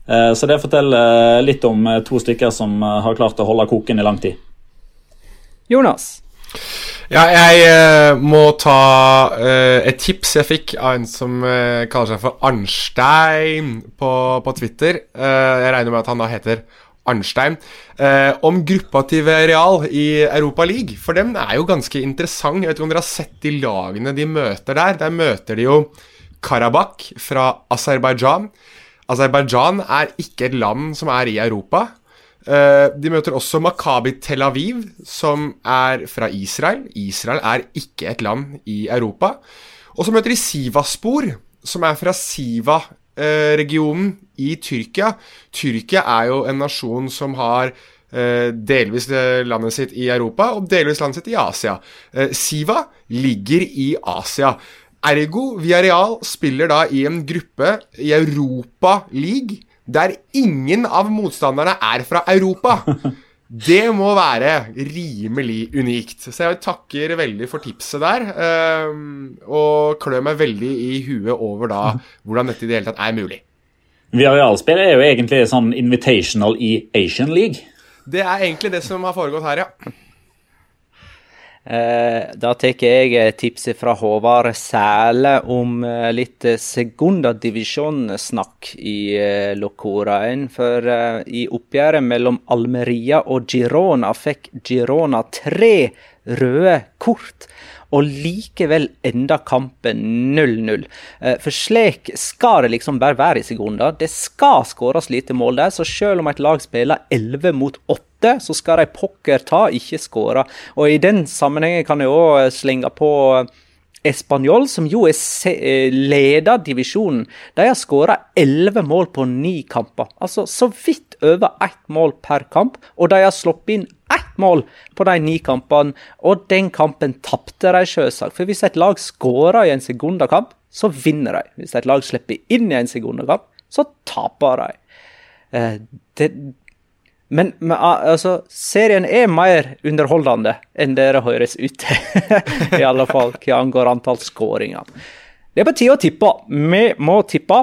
C: Eh, så det forteller litt om eh, to stykker som eh, har klart å holde koken i lang tid.
A: Jonas?
D: Ja, jeg må ta et tips jeg fikk av en som kaller seg for Arnstein på, på Twitter. jeg regner med at han da heter Arnstein. om gruppa til Real i Europa League. For dem er jo ganske interessant. Jeg vet ikke om dere har sett de lagene de møter der. Der møter de jo Karabakh fra Aserbajdsjan. Aserbajdsjan er ikke et land som er i Europa. Uh, de møter også Makabi Tel Aviv, som er fra Israel. Israel er ikke et land i Europa. Og så møter de Sivaspor, som er fra Siva-regionen i Tyrkia. Tyrkia er jo en nasjon som har uh, delvis landet sitt i Europa og delvis landet sitt i Asia. Siva ligger i Asia. Ergo Villarreal spiller da i en gruppe i Europa League der ingen av motstanderne er fra Europa. [LAUGHS] Det må være rimelig unikt. Så jeg takker veldig for tipset der. Um, og klør meg veldig i huet over da [LAUGHS] hvordan dette i det hele tatt er mulig.
C: Villarreal-spill er jo egentlig sånn invitational i Asian League.
D: Det er egentlig det som har foregått her, ja.
A: Eh, da tar jeg tipset fra Håvard Sæle om eh, litt sekundadivisjonssnakk i eh, Locoraen. For i oppgjøret mellom Almeria og Girona fikk Girona tre røde kort og likevel enda kampen 0-0. For slik skal det liksom bare være i sekunder. Det skal skåres lite mål der, så selv om et lag spiller 11 mot 8 åtte, så skal de pokker ta, ikke skåre. Og i den sammenhengen kan jeg òg slenge på Español, som jo er eh, leder divisjonen, de har skåra elleve mål på ni kamper. Altså så vidt over ett mål per kamp, og de har sluppet inn ett mål på de ni kampene. Og den kampen tapte de selvsagt, for hvis et lag skårer i en sekundakamp, så vinner de. Hvis et lag slipper inn i en sekundakamp, så taper de. Eh, det, men, altså, serien er mer underholdende enn dere høres ut til. [LAUGHS] I alle fall hva angår antall skåringer. Det er på tide å tippe. Vi må tippe.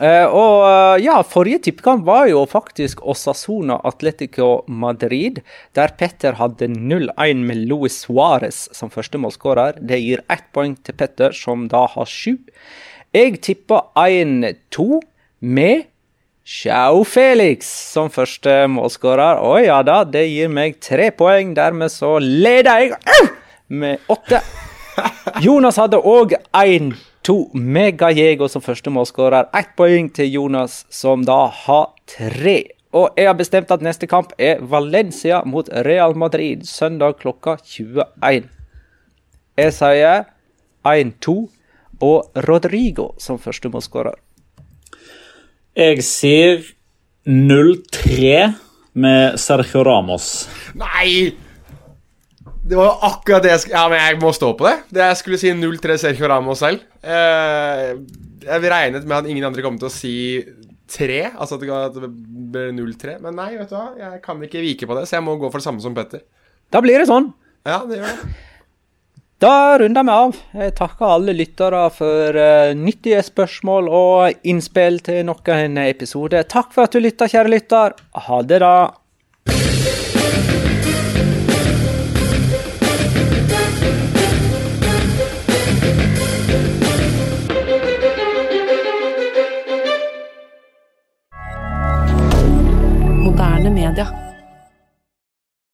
A: Uh, og uh, ja, forrige tippekamp var jo faktisk Osasona Atletico Madrid, der Petter hadde 0-1 med Luis Suárez som førstemålsskårer. Det gir ett poeng til Petter, som da har sju. Jeg tipper 1-2 med Ciao Felix som første målskårer. Å ja da, det gir meg tre poeng. Dermed så leder jeg med åtte. [LAUGHS] Jonas hadde òg 1-2 med Gallego som første målskårer. Ett poeng til Jonas, som da har tre. Og jeg har bestemt at neste kamp er Valencia mot Real Madrid søndag klokka 21. Jeg sier 1-2 og Rodrigo som første målskårer.
C: Jeg sier 0-3 med Sergio Ramos.
D: Nei! Det var jo akkurat det jeg skulle Ja, men jeg må stå på det. det jeg skulle si 0-3 Sergio Ramos selv. Eh, jeg regnet med at ingen andre kom til å si 3, altså at det ble 0-3. Men nei, vet du hva, jeg kan ikke vike på det, så jeg må gå for det samme som Petter.
A: Da blir det sånn.
D: Ja, det gjør det.
A: Da runder vi av. Jeg takker alle lyttere for uh, nyttige spørsmål og innspill til nok en episode. Takk for at du lytta, kjære lytter. Ha det, da.
B: Moderne media.